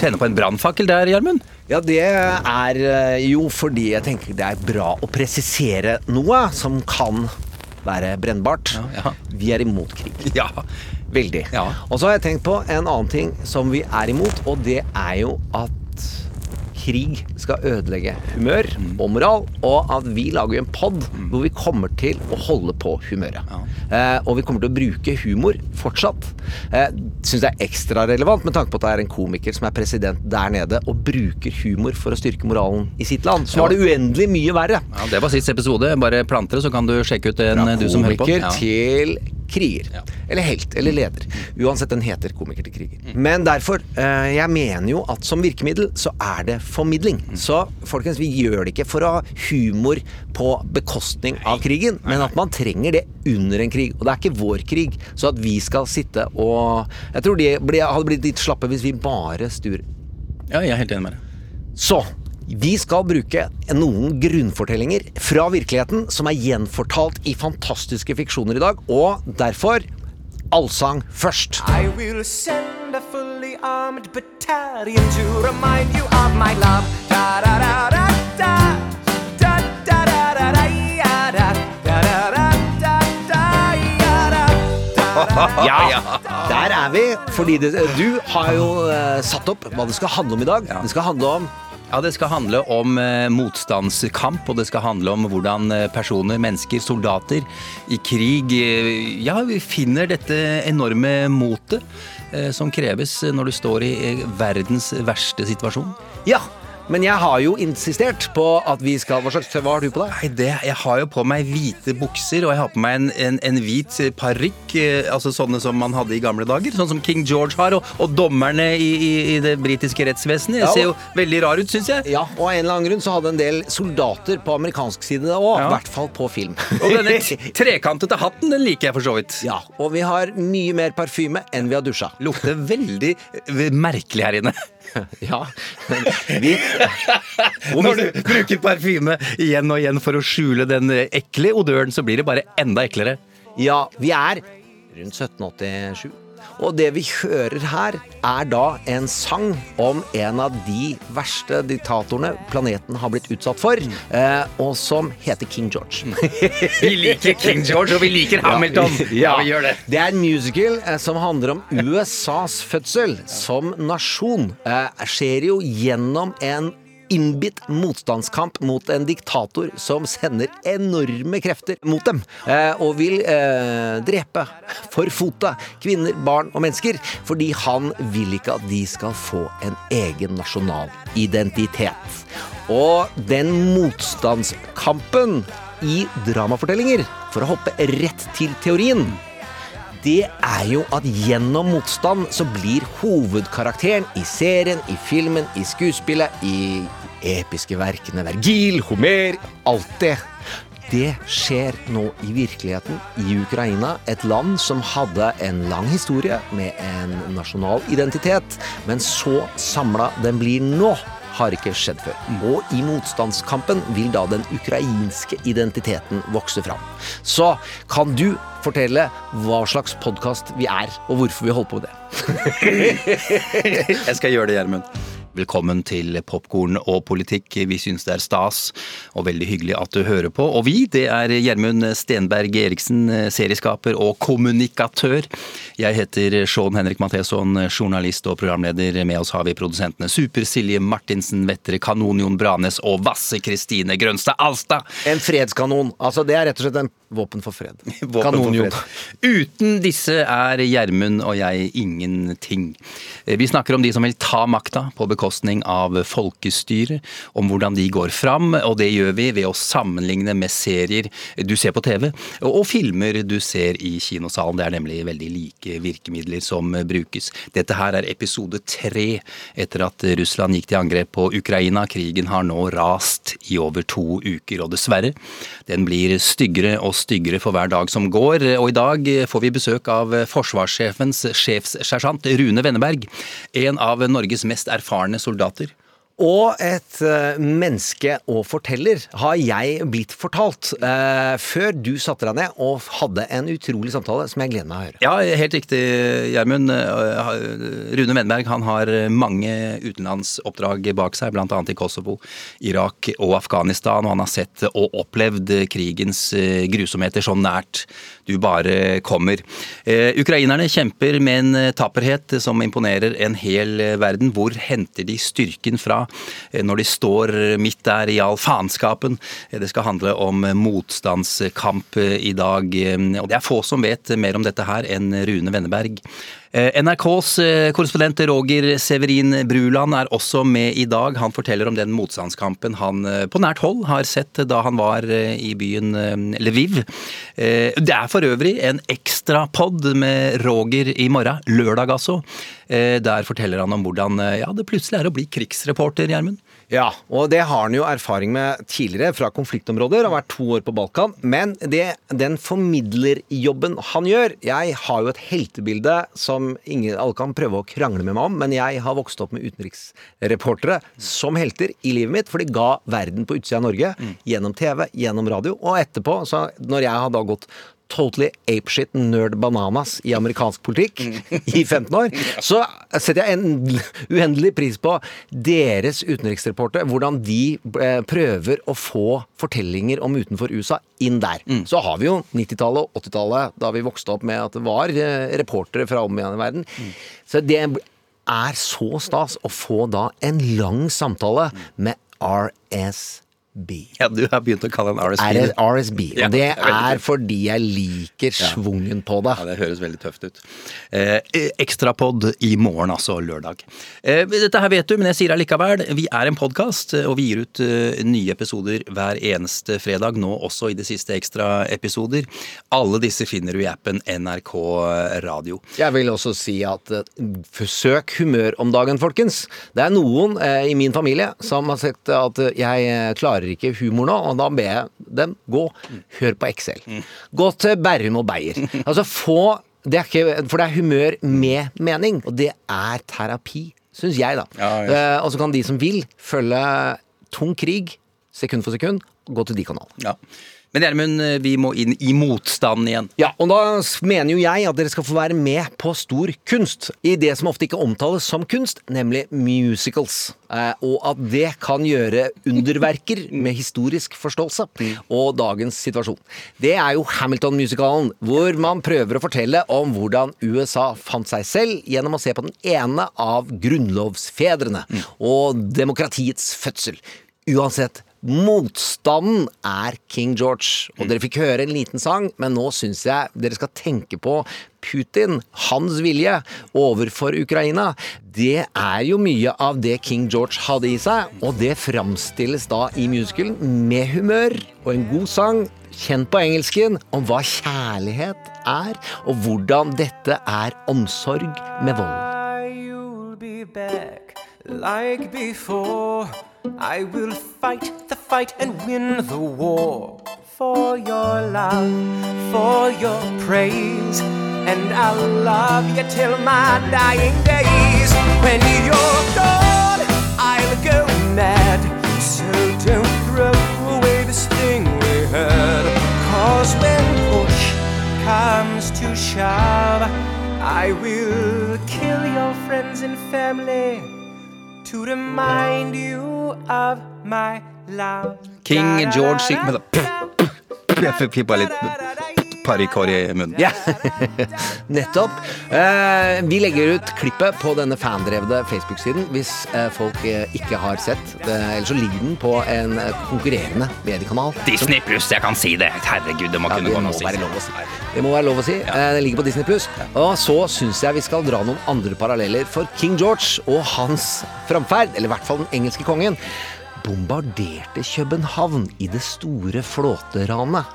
Tenne på en brannfakkel der, Gjermund. Ja, det er eh, jo fordi jeg tenker det er bra å presisere noe som kan være brennbart. Ja, ja. Vi er imot krig. Ja. Veldig. Ja. Og så har jeg tenkt på en annen ting som vi er imot, og det er jo at krig skal ødelegge humør og moral, og at vi lager en pod hvor vi kommer til å holde på humøret. Eh, og vi kommer til å bruke humor fortsatt. Eh, Syns det er ekstra relevant med tanke på at det er en komiker som er president der nede og bruker humor for å styrke moralen i sitt land. Så var det uendelig mye verre. Ja, Det var sist episode. Bare planter det, så kan du sjekke ut den, Fra du som hører på. komiker til kriger. Ja. Eller helt, eller leder. Uansett, den heter komiker til kriger. Men derfor, eh, jeg mener jo at som virkemiddel så er det formidling. Så folkens, vi gjør det ikke for å ha humor på bekostning av krigen, men at man trenger det under en krig. Og det er ikke vår krig, så at vi skal sitte og Jeg tror de hadde blitt litt slappe hvis vi bare stur. ja, jeg er helt enig med deg. så vi skal bruke noen grunnfortellinger fra virkeligheten som er gjenfortalt i fantastiske fiksjoner i dag, og derfor allsang først. I will send a fully armed battalion to remind you of my love. Da da da da. Ja, der er vi. Fordi det, du har jo uh, satt opp hva det skal handle om i dag. Det skal handle om Ja, Det skal handle om eh, motstandskamp, og det skal handle om hvordan eh, personer, mennesker, soldater i krig eh, Ja, finner dette enorme motet som kreves når du står i verdens verste situasjon. Ja, men jeg har jo insistert på at vi skal Hva slags Hva har du på deg? Nei, det, Jeg har jo på meg hvite bukser, og jeg har på meg en, en, en hvit eh, parykk. eh, Altså sånne som man hadde i gamle dager. Sånn som King George har, og, og dommerne i, i, i det britiske rettsvesenet. Ja, ser jo veldig rar ut, syns jeg. Ja, og av en eller annen grunn så hadde en del soldater på amerikansk side òg. I Ja. hvert fall på film. Og denne trekantete hatten, den liker jeg for så vidt. Ja, og vi har mye mer parfyme enn vi har dusja. Lukter veldig eh, merkelig her inne. Ja, vi Når du bruker parfyme igjen og igjen for å skjule den ekle odøren, så blir det bare enda eklere. Ja, vi er rundt 1787. Og det vi hører her, er da en sang om en av de verste diktatorene planeten har blitt utsatt for, eh, og som heter King George. Vi liker King George, og vi liker Hamilton. Ja, vi gjør det. Det er en musical eh, som handler om USAs fødsel som nasjon. Eh, skjer jo gjennom en innbitt motstandskamp mot en diktator som sender enorme krefter mot dem, eh, og vil eh, drepe, forfote kvinner, barn og mennesker, fordi han vil ikke at de skal få en egen nasjonal identitet. Og den motstandskampen i dramafortellinger, for å hoppe rett til teorien, det er jo at gjennom motstand så blir hovedkarakteren i serien, i filmen, i skuespillet, i episke verkene Vergil, Homer, alt det. Det skjer nå i virkeligheten i Ukraina, et land som hadde en lang historie med en nasjonal identitet, men så samla den blir nå har ikke skjedd før. Og i motstandskampen vil da den ukrainske identiteten vokse fram. Så kan du fortelle hva slags podkast vi er, og hvorfor vi holder på med det? Jeg skal gjøre det, Gjermund. Velkommen til Popkorn og politikk. Vi syns det er stas og veldig hyggelig at du hører på. Og vi, det er Gjermund Stenberg Eriksen, serieskaper og kommunikatør. Jeg heter Sean Henrik Matheson, journalist og programleder. Med oss har vi produsentene Super-Silje Martinsen Vettere, Kanon Jon Branes og Vasse Kristine Grønstad Alstad. En fredskanon. Altså, det er rett og slett en Våpen for fred. Kanon-Jon. Uten disse er Gjermund og jeg ingenting. Eh, Vi snakker om de som vil ta makta på bekostning av folkestyret, om hvordan de går fram, og det gjør vi ved å sammenligne med serier du ser på TV, og filmer du ser i kinosalen. Det er nemlig veldig like virkemidler som brukes. Dette her er episode tre etter at Russland gikk til angrep på Ukraina. Krigen har nå rast i over to uker, og dessverre, den blir styggere og styggere for hver dag som går. Og i dag får vi besøk av forsvarssjefens sjefssersjant Rune Wenneberg, en av Norges mest erfarne soldater. Og et eh, menneske og forteller har jeg blitt fortalt eh, før du satte deg ned og hadde en utrolig samtale som jeg gleder meg å høre. Ja, helt riktig, Gjermund. Eh, Rune Wenneberg han har mange utenlandsoppdrag bak seg, bl.a. i Kosovo, Irak og Afghanistan. Og han har sett og opplevd krigens grusomheter så nært du bare kommer. Eh, Ukrainerne kjemper med en tapperhet som imponerer en hel verden. Hvor henter de styrken fra når de står midt der i all faenskapen? Eh, Det skal handle om motstandskamp eh, i dag. eh, Og det er få som vet mer om dette her enn Rune Wenneberg. Eh, NRKs eh, korrespondent Roger Severin Bruland er også med i dag. Han forteller om den motstandskampen han eh, på nært hold har sett da han var i byen Lviv. Det er for øvrig en ekstra pod med Roger i morgen, lørdag altså. Der forteller han om hvordan ja, det plutselig er å bli krigsreporter, Gjermund. Ja, og det har han jo erfaring med tidligere fra konfliktområder. Har vært to år på Balkan. Men det, den formidlerjobben han gjør Jeg har jo et heltebilde som ingen, alle kan prøve å krangle med meg om, men jeg har vokst opp med utenriksreportere som helter i livet mitt, for de ga verden på utsida av Norge gjennom TV, gjennom radio, og etterpå, så når jeg har da gått Totally apeshit nerd bananas i amerikansk politikk i 15 år, så setter jeg en uendelig pris på deres utenriksreporter, Hvordan de eh, prøver å få fortellinger om utenfor USA inn der. Så har vi jo 90-tallet og 80-tallet, da vi vokste opp med at det var eh, reportere fra om igjen i verden. Så det er så stas å få da en lang samtale med RSB. Ja, du har begynt å kalle den RSB. Det RSB? Ja, Og det det er er fordi jeg liker svungen på det. Ja, Det høres veldig tøft ut. Eh, Ekstrapod i morgen, altså lørdag. Eh, dette her vet du, men jeg sier det likevel. Vi er en podkast, og vi gir ut eh, nye episoder hver eneste fredag. Nå også i de siste ekstraepisoder. Alle disse finner du i appen NRK Radio. Jeg vil også si at eh, søk humør om dagen, folkens. Det er noen eh, i min familie som har sett at eh, jeg eh, klarer ikke humor nå, og da ber jeg dem gå. Hør på Excel. Gå til Berrum og Beyer. Altså få det er ikke, For det er humør med mening, og det er terapi, syns jeg, da. Ja, ja. Eh, og så kan de som vil, følge tung krig sekund for sekund, gå til de kanalene. Ja. Men Gjermund, vi må inn i motstanden igjen. Ja, og da mener jo jeg at dere skal få være med på stor kunst. I det som ofte ikke omtales som kunst, nemlig musicals. Eh, og at det kan gjøre underverker med historisk forståelse og dagens situasjon. Det er jo Hamilton-musikalen, hvor man prøver å fortelle om hvordan USA fant seg selv gjennom å se på den ene av grunnlovsfedrene og demokratiets fødsel. Uansett, motstanden er King George. Og dere fikk høre en liten sang, men nå syns jeg dere skal tenke på Putin, hans vilje overfor Ukraina. Det er jo mye av det King George hadde i seg, og det framstilles da i musicalen med humør og en god sang. Kjent på engelsken om hva kjærlighet er, og hvordan dette er omsorg med vold. You'll be back like before. I will fight the fight and win the war for your love, for your praise. And I'll love you till my dying days. When you're gone, I'll go mad. So don't throw away this thing we had. Cause when push comes to shove, I will kill your friends and family to remind you. King George synger med det Jeg fikk bare litt parykår i munnen. Ja, nettopp. Eh, vi legger ut klippet på denne fandrevde Facebook-siden hvis eh, folk eh, ikke har sett. det. Ellers så ligger den på en eh, konkurrerende mediekanal. Disney pluss, jeg kan si det. Herregud, det må Ja, kunne det gå an å si. være lov å si. Det må være lov å si. Eh, Den ligger på Disney Pluss. Og så syns jeg vi skal dra noen andre paralleller for King George og hans framferd, eller i hvert fall den engelske kongen. Bombarderte København i det store flåteranet.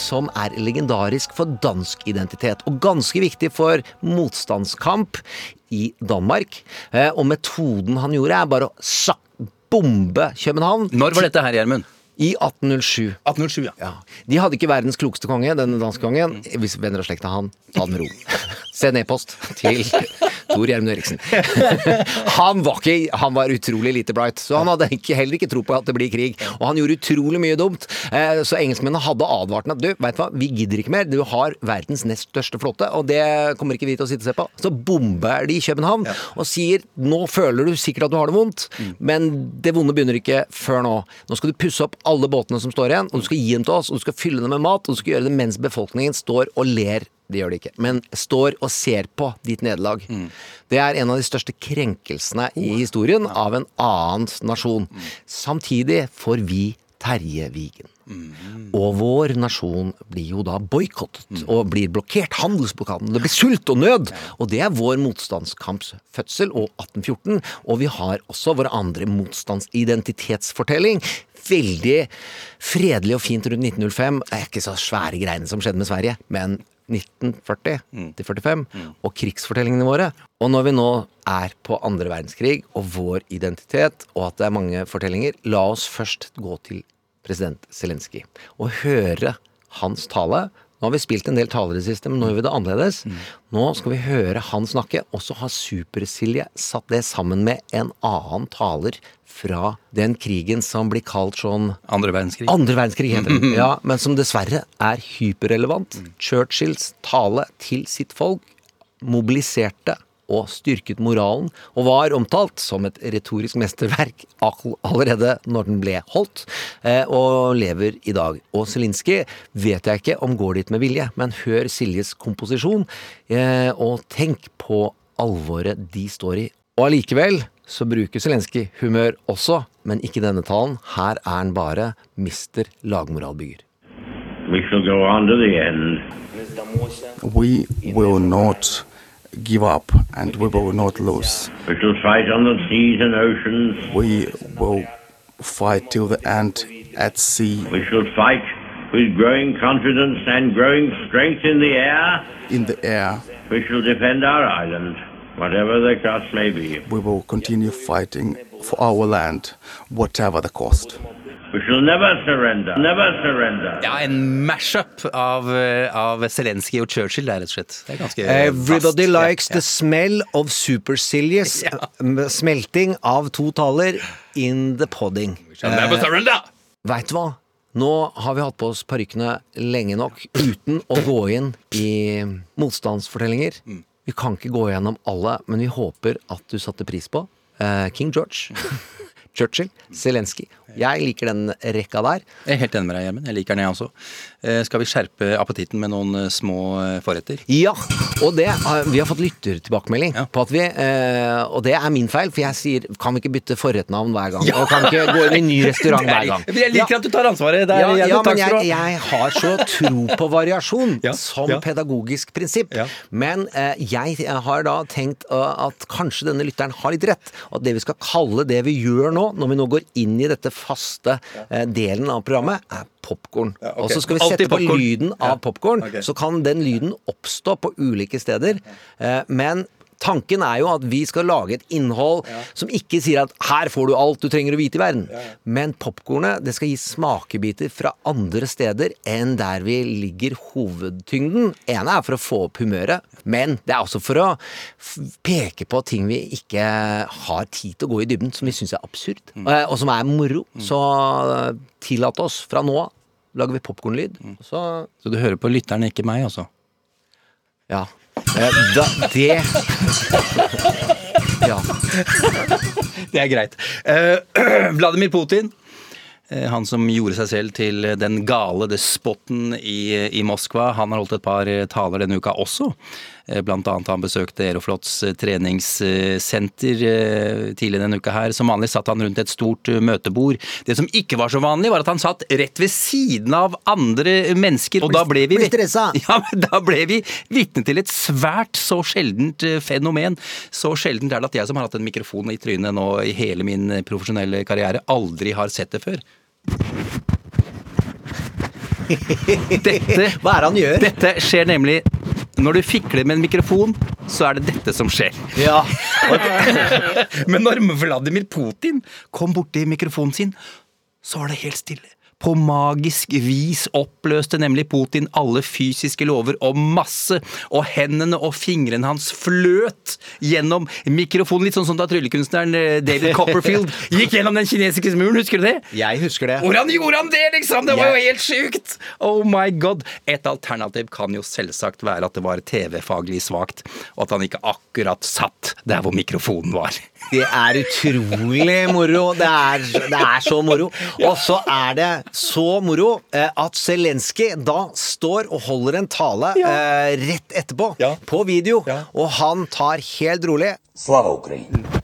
Som er legendarisk for dansk identitet, og ganske viktig for motstandskamp i Danmark. Eh, Og metoden han gjorde, er bare å sak bombe København. Når var dette her, Gjermund? I 1807. 1807, ja. Ja. De hadde ikke verdens klokeste konge, denne danske kongen. Hvis venner av slekta han, ta det med ro. Send e-post til Tor Gjermund Eriksen. Han var, ikke, han var utrolig lite bright, så han hadde ikke, heller ikke tro på at det blir krig. Og han gjorde utrolig mye dumt. Eh, Så engelskmennene hadde advart ham at du, vet du hva, vi gidder ikke mer. Du har verdens nest største flåte, og det kommer ikke vi til å sitte og se på. Så bomber de København og sier nå føler du sikkert at du har det vondt, men det vonde begynner ikke før nå. Nå skal du pusse opp alle båtene som står igjen, og du skal gi dem til oss, og du skal fylle dem med mat, og du skal gjøre det mens befolkningen står og ler. Det gjør de ikke, men står og ser på ditt nederlag. Det er en av de største krenkelsene i historien av en annen nasjon. Samtidig får vi Terje Vigen. Og vår nasjon blir jo da boikottet og blir blokkert. Handelsblokaden. Det blir sult og nød. Og det er vår motstandskamps fødsel og 1814. Og vi har også vår andre motstandsidentitetsfortelling. Veldig fredelig og fint rundt 1905. Det er ikke så svære greiene som skjedde med Sverige, men 1940 til 45 og krigsfortellingene våre. Og når vi nå er på andre verdenskrig og vår identitet, og at det er mange fortellinger, la oss først gå til president Zelenskyj og høre hans tale. Nå har vi spilt en del taler i det siste, men nå gjør vi det annerledes. Nå skal vi høre han snakke, og så har Super-Silje satt det sammen med en annen taler fra den krigen som blir kalt sånn Andre verdenskrig. andre verdenskrig heter den, ja, men som dessverre er hyperrelevant. Churchills tale til sitt folk mobiliserte og styrket moralen, og var omtalt som et retorisk mesterverk allerede når den ble holdt, eh, og lever i dag. Og Zelinskyj vet jeg ikke om går dit med vilje, men hør Siljes komposisjon, eh, og tenk på alvoret de står i. Og allikevel så bruker Zelenskyj humør også, men ikke denne talen. Her er han bare mister lagmoralbygger. We shall go on to the end. we will not give up and we will not lose. We shall fight on the seas and oceans. We will fight till the end at sea, We shall fight with growing confidence and growing strength in the air. in the air. We shall defend our island, whatever the cost may be. We will continue fighting for our land, whatever the cost. We shall never surrender. Surrender. Ja, en mashup av, eh, av Zelenskyj og Churchill, det er rett og slett. Det er ganske Everybody fast. likes Ja, the smell of supercilious ja. smelting av to taler in the podding. ja. Never surrender! Veit du hva? Nå har vi hatt på oss parykkene lenge nok uten å gå inn i motstandsfortellinger. Vi kan ikke gå gjennom alle, men vi håper at du satte pris på uh, King George, Churchill, Zelenskyj. Jeg liker den rekka der. Jeg er helt enig med deg, Gjermund. Jeg liker den, jeg også. Eh, Skal vi skjerpe appetitten med noen eh, små eh, forretter? Ja, og det, vi har fått lyttertilbakemelding Ja. på at vi Og det er min feil, for jeg sier kan vi ikke bytte forrettnavn hver gang? Og kan vi ikke gå inn i en ny restaurant hver gang? Jeg liker at du tar ansvaret. Det er, Ja, ja, men jeg, jeg har så tro på variasjon Ja, som ja. pedagogisk prinsipp. Ja. Men jeg har da tenkt at kanskje denne lytteren har litt rett. Og at det vi skal kalle det vi gjør nå, når vi nå går inn i dette faste eh, delen av programmet, er popkorn. ok. Og så skal vi sette på lyden av Ja. popkorn. Ok. Så kan den lyden oppstå på ulike steder. Eh, men Tanken er jo at vi skal lage et innhold som ikke sier at 'her får du alt du trenger å vite i verden'. Men popkornet det skal gi smakebiter fra andre steder enn der vi ligger hovedtyngden. ene er for å få opp humøret, men det er også for å peke på ting vi ikke har tid til å gå i dybden, som vi syns er absurd, mm. og som er moro. Så eh, tillat oss fra nå av. Lager vi popkornlyd, så Så du hører på lytteren, ikke meg, altså? ja. Eh, Da, det Ja. Det er greit. Eh, Vladimir Putin Eh, Han som gjorde seg selv til den gale despoten i, i Moskva. Han har holdt et par taler denne uka også. Eh, annet han besøkte Aeroflots eh, treningssenter eh, tidligere denne uka her. Som vanlig satt han rundt et stort møtebord. Det som ikke var så vanlig, var at han satt rett ved siden av andre mennesker. Og da ble vi. Ja, da ble vi vitne til et svært så sjeldent fenomen. Så sjeldent er det at jeg som har hatt en mikrofon i trynet nå i hele min profesjonelle karriere, aldri har sett det før. Dette, Hva er det han gjør? dette skjer nemlig når du fikler med en mikrofon, så er det dette som skjer. Ja. Men når Vladimir Putin kom borti mikrofonen sin, så var det helt stille. På magisk vis oppløste nemlig Putin alle fysiske lover og masse, og hendene og fingrene hans fløt gjennom mikrofonen, litt sånn som da tryllekunstneren eh, David Copperfield gikk gjennom den kinesiske muren, husker du det? Jeg husker det. Hvordan gjorde han det, liksom? Det var jo helt sjukt! Oh my god. Et alternativ kan jo selvsagt være at det var TV-faglig svakt, og at han ikke akkurat satt der hvor mikrofonen var. Det er utrolig moro. Det er, det er så moro. Og så er det så moro eh, at Zelenskyj da står og holder en tale ja. Eh, rett etterpå, ja. på video, ja. og han tar helt rolig Slava Ukraina!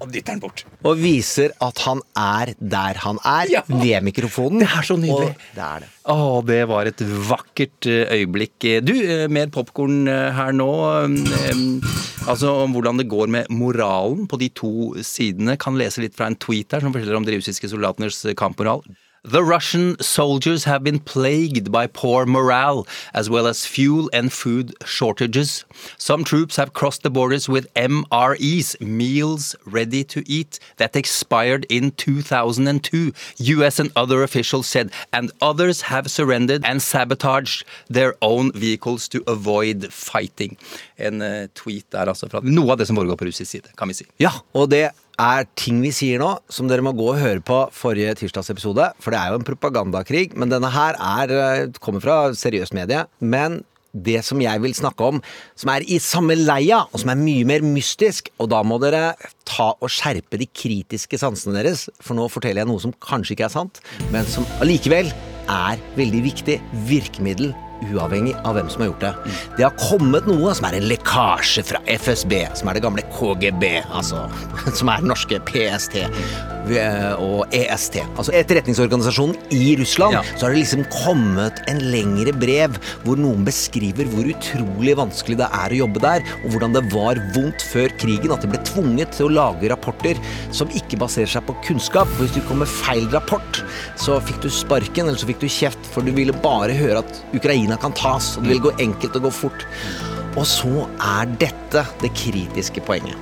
Og dytter han bort. og viser at han er der han er, Ja. ved mikrofonen. Det er så nydelig. Og det er det. Å, det var et vakkert eh, øyeblikk. Du, eh, mer popkorn eh, her nå. Eh, Altså om hvordan det går med moralen på de to sidene. Kan lese litt fra en tweet her som forteller om de russiske soldatenes eh, kampmoral. The Russian soldiers have been plagued by poor morale, as well as fuel and food shortages. Some troops have crossed the borders with MREs, meals ready to eat, that expired in 2002, US and other officials said, and others have surrendered and sabotaged their own vehicles to avoid fighting. En eh, tweet der altså fra noe av det som foregår på russisk side, kan vi si. Ja, og det er ting vi sier nå som dere må gå og høre på forrige tirsdagsepisode. For det er jo en propagandakrig, men denne her er, eh, kommer fra seriøst medie. Men det som jeg vil snakke om, som er i samme leia, og som er mye mer mystisk, og da må dere ta og skjerpe de kritiske sansene deres, for nå forteller jeg noe som kanskje ikke er sant, men som allikevel er veldig viktig virkemiddel uavhengig av hvem som har gjort det. Det har kommet noe som er en lekkasje fra FSB, som er det gamle KGB, altså, som er den norske PST og EST. Altså etterretningsorganisasjonen i Russland. Ja. Så har det liksom kommet en lengre brev hvor noen beskriver hvor utrolig vanskelig det er å jobbe der, og hvordan det var vondt før krigen, at de ble tvunget til å lage rapporter som ikke baserer seg på kunnskap. For hvis du kom med feil rapport, så fikk du sparken, eller så fikk du kjeft, for du ville bare høre at Ukraina kan tas, og det vil gå enkelt og gå fort. Og så er dette det kritiske poenget.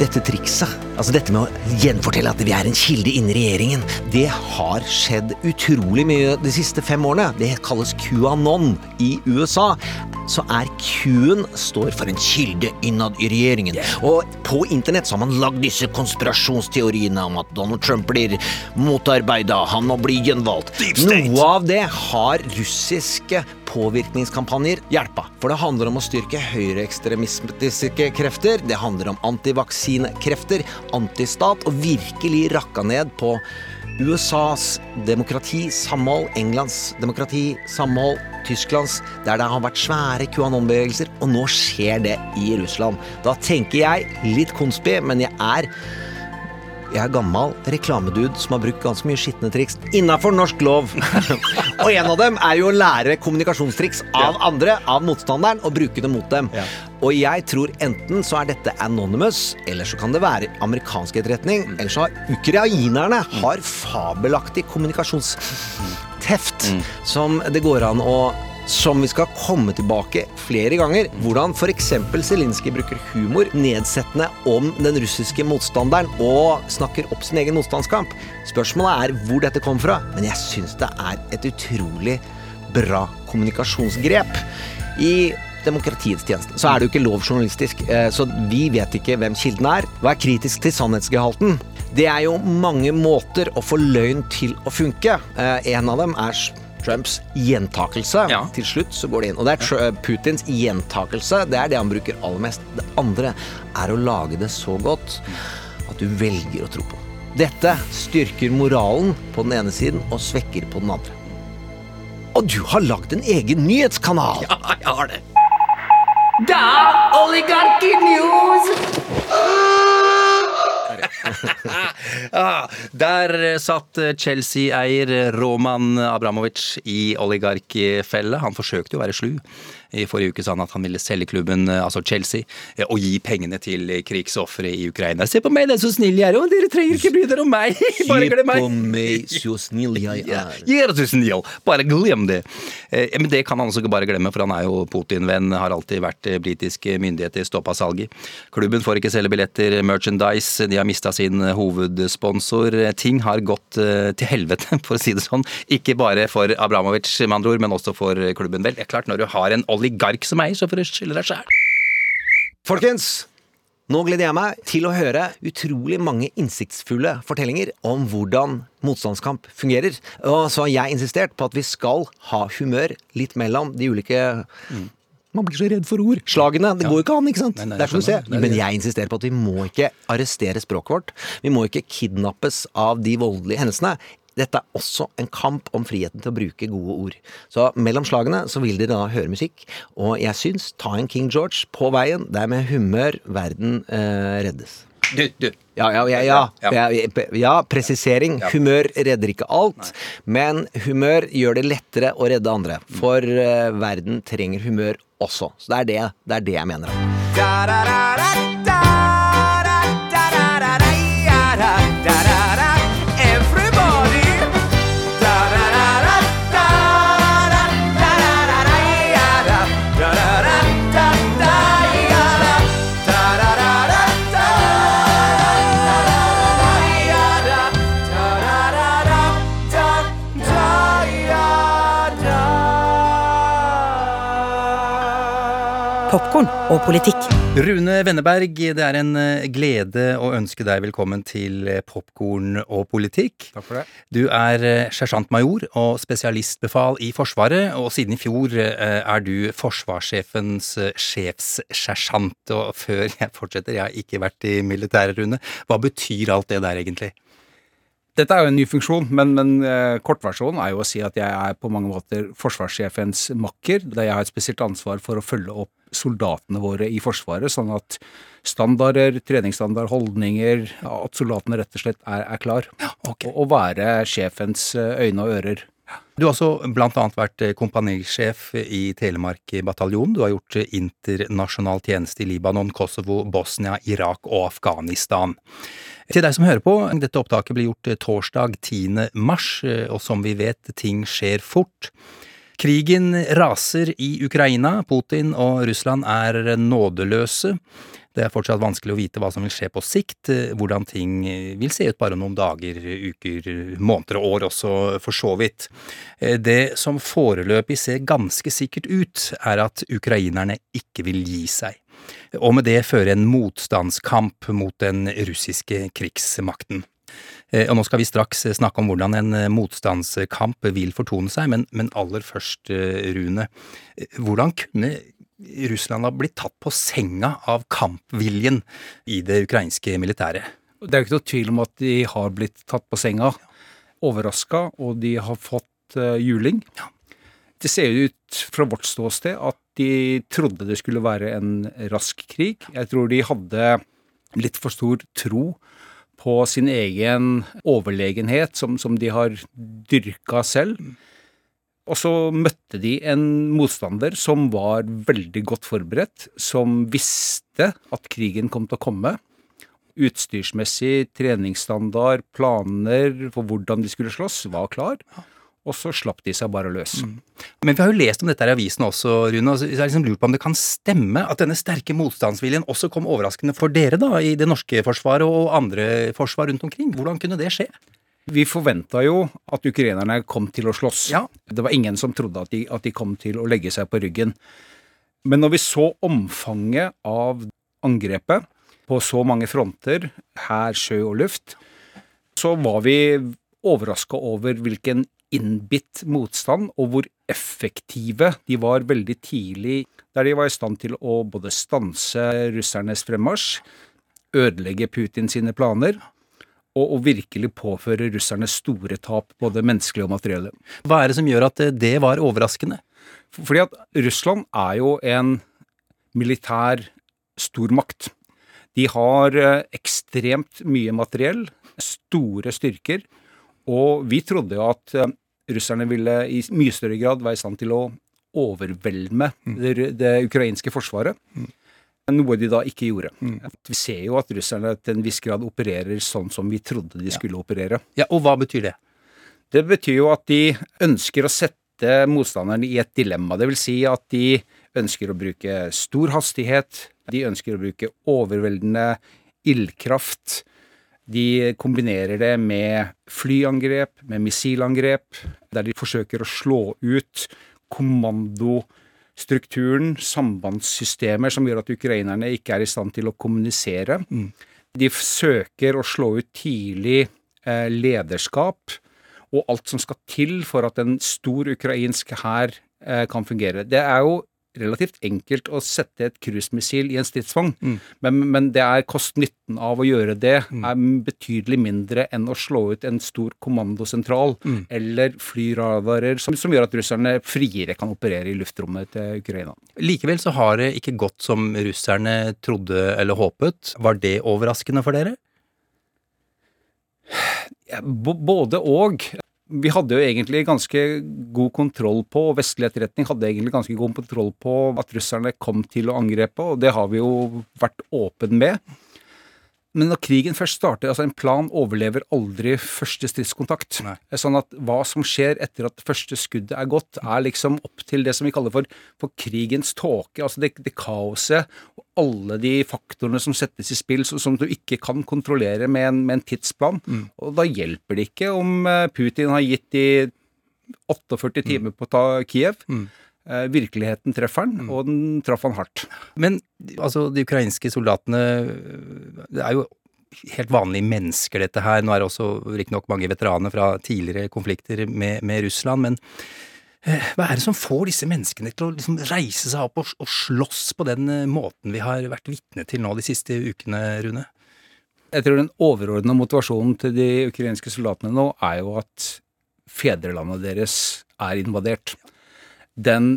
Dette trikset, altså dette med å gjenfortelle at vi er en kilde innen regjeringen, det har skjedd utrolig mye de siste fem årene. Det kalles QAnon i USA. Så er Q-en står for en kilde innad i regjeringen. Og på internett så har man lagd disse konspirasjonsteoriene om at Donald Trump blir motarbeida, han må bli gjenvalgt. Noe av det har russiske påvirkningskampanjer hjelpa. For det handler om å styrke høyreekstremistiske krefter, det handler om antivaksinekrefter, antistat, og virkelig rakka ned på USAs demokrati, samhold, Englands demokrati, samhold, Tysklands, der det har vært svære QAnon-bevegelser, og nå skjer det i Russland. Da tenker jeg litt konspi, men jeg er jeg er gammel reklamedude som har brukt ganske mye skitne triks innafor norsk lov. og en av dem er jo å lære kommunikasjonstriks av andre, av motstanderen, og bruke det mot dem. Og jeg tror enten så er dette anonymous, eller så kan det være amerikansk etterretning, eller så har ukrainerne har fabelaktig kommunikasjonsteft som det går an å som vi skal komme tilbake flere ganger. Hvordan f.eks. Zelinskyj bruker humor nedsettende om den russiske motstanderen og snakker opp sin egen motstandskamp. Spørsmålet er hvor dette kom fra, men jeg syns det er et utrolig bra kommunikasjonsgrep. I demokratiets tjeneste. Så er det jo ikke lov journalistisk, eh, så vi vet ikke hvem kilden er. Er kritisk til sannhetsgehalten? Det er jo mange måter å få løgn til å funke. Eh, En av dem er Trumps gjentakelse. Ja. Til slutt så går det inn. Og det er Tr- Putins gjentakelse. Det er det han bruker aller mest. Det andre er å lage det så godt at du velger å tro på. Dette styrker moralen på den ene siden og svekker på den andre. Og du har lagd en egen nyhetskanal! Ja, jeg har det. Ah, der satt Chelsea-eier Roman Abramovic i oligarkfelle. Han forsøkte jo å være slu. I forrige uke sa han at han ville selge klubben, altså Chelsea, og gi pengene til krigsofre i Ukraina. Se på meg, det er så snill jeg er, og dere trenger ikke bry dere om meg! Bare glem meg! meg, så snill jeg er. Ja, det snill, bare glem det. Eh, men det kan han også ikke bare glemme, for han er jo Putin-venn, har alltid vært eh, britiske myndigheter stoppa salget. Klubben får ikke selge billetter, merchandise, de har mista sin hovedsponsor. Ting har gått eh, til helvete, for å si det sånn. Ikke bare for Abramovic, med andre ord, men også for klubben. Vel, det er klart, når du har en oligark som eier, så får du skylde deg sjæl. Folkens, nå gleder jeg meg til å høre utrolig mange innsiktsfulle fortellinger om hvordan motstandskamp fungerer. Og så har jeg insistert på at vi skal ha humør litt mellom de ulike man blir så redd for ord. Slagene. Det går jo ikke an, ikke sant? Nei, nei, det er som du jeg ser. Det er Men jeg insisterer på at vi må ikke arrestere språket vårt. Vi må ikke kidnappes av de voldelige hendelsene. Dette er også en kamp om friheten til å bruke gode ord. Så mellom slagene så vil dere da høre musikk, og jeg syns ta en King George på veien. Det er med humør verden eh, reddes. Du, du. Ja, ja, ja, ja. Ja. presisering. Humør redder ikke alt, men humør gjør det lettere å redde andre. For eh, verden trenger humør også. Så det er det, det, er det jeg mener. Popkorn og politikk. Rune Wenneberg, det er en eh, glede å ønske deg velkommen til eh, Popkorn og politikk. Takk for det. Du er eh, sersjantmajor og spesialistbefal i Forsvaret, og siden i fjor er du forsvarssjefens sjefssersjant. Og før jeg fortsetter, jeg har ikke vært i militæret, Rune. Hva betyr alt det der egentlig? Dette er jo en ny funksjon, men, men eh, kortversjonen er jo å si at jeg er på mange måter forsvarssjefens makker, der jeg har et spesielt ansvar for å følge opp soldatene våre i Forsvaret, sånn at standarder, treningsstandard, holdninger, at soldatene rett og slett er, er klar. ok. Og, og være sjefens eh, øyne og ører. Du har også blant annet vært eh, kompanisjef i Telemark bataljon. Du har gjort eh, internasjonal tjeneste i Libanon, Kosovo, Bosnia, Irak og Afghanistan. Til deg som hører på, dette opptaket blir gjort eh, torsdag 10. mars, og som vi vet, ting skjer fort. Krigen raser i Ukraina. Putin og Russland er nådeløse. Det er fortsatt vanskelig å vite hva som vil skje på sikt, eh, hvordan ting eh, vil se ut bare noen dager, uker, måneder og år også, for så vidt. Eh, Det som foreløpig ser ganske sikkert ut, er at ukrainerne ikke vil gi seg. Og med det føre en motstandskamp mot den russiske krigsmakten. Og nå skal vi straks snakke om hvordan en motstandskamp vil fortone seg, men, men aller først, Rune. Hvordan kunne Russland har blitt tatt på senga av kampviljen i det ukrainske militæret? Det er jo ikke noe tvil om at de har blitt tatt på senga, overraska, og de har fått uh, juling. Det ser ut fra vårt ståsted at de trodde det skulle være en rask krig. Jeg tror de hadde litt for stor tro på sin egen overlegenhet, som, som de har dyrka selv. Og så møtte de en motstander som var veldig godt forberedt, som visste at krigen kom til å komme. Utstyrsmessig, treningsstandard, planer for hvordan de skulle slåss, var klar. Og så slapp de seg bare løs. Men vi har jo lest om dette i avisen også, Rune. og så har jeg liksom lurt på om det kan stemme at denne sterke motstandsviljen også kom overraskende for dere da, i det norske forsvaret og andre forsvar rundt omkring. Hvordan kunne det skje? Vi forventa jo at ukrainerne kom til å slåss. Ja. Det var ingen som trodde at de, at de kom til å legge seg på ryggen. Men når vi så omfanget av angrepet på så mange fronter, hær, sjø og luft, så var vi overraska over hvilken innbitt motstand, og hvor effektive de var veldig tidlig, der de var i stand til å både stanse russernes fremmarsj, ødelegge Putin sine planer, og, og virkelig påføre russerne store tap, både menneskelige og materielle. Hva er det som gjør at eh, det var overraskende? Fordi at Russland er jo en militær stormakt. De har eh, ekstremt mye materiell, store styrker, og vi trodde jo at eh, russerne ville i mye større grad være i stand til å overvelme det, det ukrainske forsvaret. Noe de da ikke gjorde. Vi ser jo at russerne til en viss grad opererer sånn som vi trodde de skulle operere. Ja, Og hva betyr det? Det betyr jo at de ønsker å sette motstanderne i et dilemma. Det vil si at de ønsker å bruke stor hastighet, de ønsker å bruke overveldende ildkraft. De kombinerer det med flyangrep, med missilangrep, der de forsøker å slå ut kommandostrukturen, sambandssystemer som gjør at ukrainerne ikke er i stand til å kommunisere. De søker å slå ut tidlig eh, lederskap og alt som skal til for at en stor ukrainsk hær eh, kan fungere. Det er jo relativt enkelt å sette et cruisemissil i en stridsvogn, men, men det er kost-nytten av å gjøre det er betydelig mindre enn å slå ut en stor kommandosentral eller flyradarer, som, som gjør at russerne friere kan operere i luftrommet til Ukraina. Likevel så har det ikke gått som russerne trodde eller håpet. Var det overraskende for dere? Både og. Vi hadde jo egentlig ganske god kontroll på, og vestlig etterretning hadde egentlig ganske god kontroll på at russerne kom til å angrepe, og det har vi jo vært åpen med. Men når krigen først starter, altså en plan overlever aldri første stridskontakt. Sånn at hva som skjer etter at første skuddet er gått, er liksom opp til det som vi kaller for, for krigens tåke. Altså det, det kaoset og alle de faktorene som settes i spill så- som du ikke kan kontrollere med en, med en tidsplan. Og da hjelper det ikke om eh, Putin har gitt de 48 timer på å ta Kiev. Eh, Virkeligheten treffer han, og den traff han hardt. Men altså, de ukrainske soldatene Det er jo helt vanlige mennesker, dette her. Nå er det også riktignok mange veteraner fra tidligere konflikter med, med Russland, men eh, hva er det som får disse menneskene til å liksom reise seg opp og, og slåss på den eh, måten vi har vært vitne til nå de siste ukene, Rune? Jeg tror den overordna motivasjonen til de ukrainske soldatene nå er jo at fedrelandet deres er invadert. Den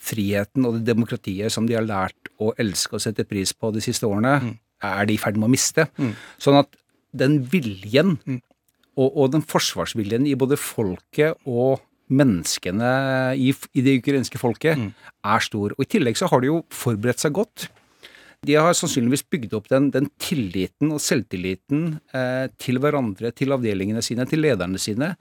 friheten og det demokratiet som de har lært å elske og sette pris på de siste årene, er de i ferd med å miste. Sånn at den viljen, og, og den forsvarsviljen i både folket og menneskene i, i det ukrainske folket, er stor. Og i tillegg så har de jo forberedt seg godt. De har sannsynligvis bygd opp den, den tilliten og selvtilliten eh, til hverandre, til avdelingene sine, til lederne sine,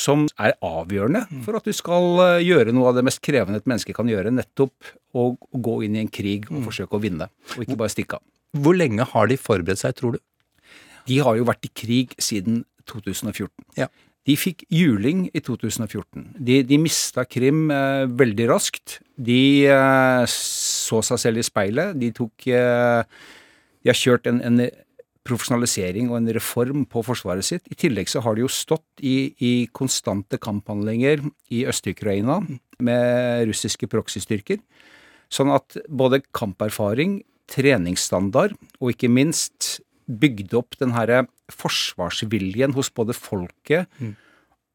som er avgjørende for at du skal eh, gjøre noe av det mest krevende et menneske kan gjøre, nettopp å, å gå inn i en krig og forsøke å vinne, og ikke bare stikke av. Hvor lenge har de forberedt seg, tror du? De har jo vært i krig siden 2014. Ja. De fikk juling i 2014. De, de mista Krim eh, veldig raskt. De eh, så seg selv i speilet. De tok eh, De har kjørt en, en profesjonalisering og en reform på forsvaret sitt. I tillegg så har de jo stått i, i konstante kamphandlinger i Øst-Ukraina med russiske proxystyrker. Sånn at både kamperfaring, treningsstandard og ikke minst bygde opp den herre forsvarsviljen hos både folket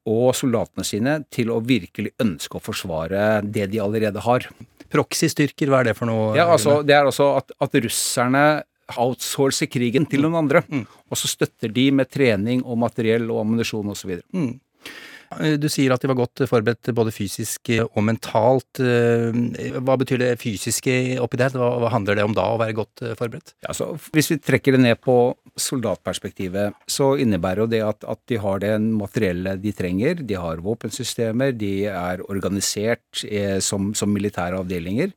og soldatene sine til å virkelig ønske å forsvare det de allerede har. Proxystyrker, hva er det for noe? Ja, altså, det er altså at, at russerne outsourcer krigen til noen andre, og så støtter de med trening og materiell og ammunisjon osv. Eh, Du sier at de var godt forberedt både fysisk og mentalt. Eh, Hva betyr det fysiske oppi det? Hva, handler det om da, å være godt eh, forberedt? Ja, så hvis vi trekker det ned på soldatperspektivet, så innebærer jo det at, at de har det materielle de trenger. De har våpensystemer, de er organisert eh, som, som militære avdelinger.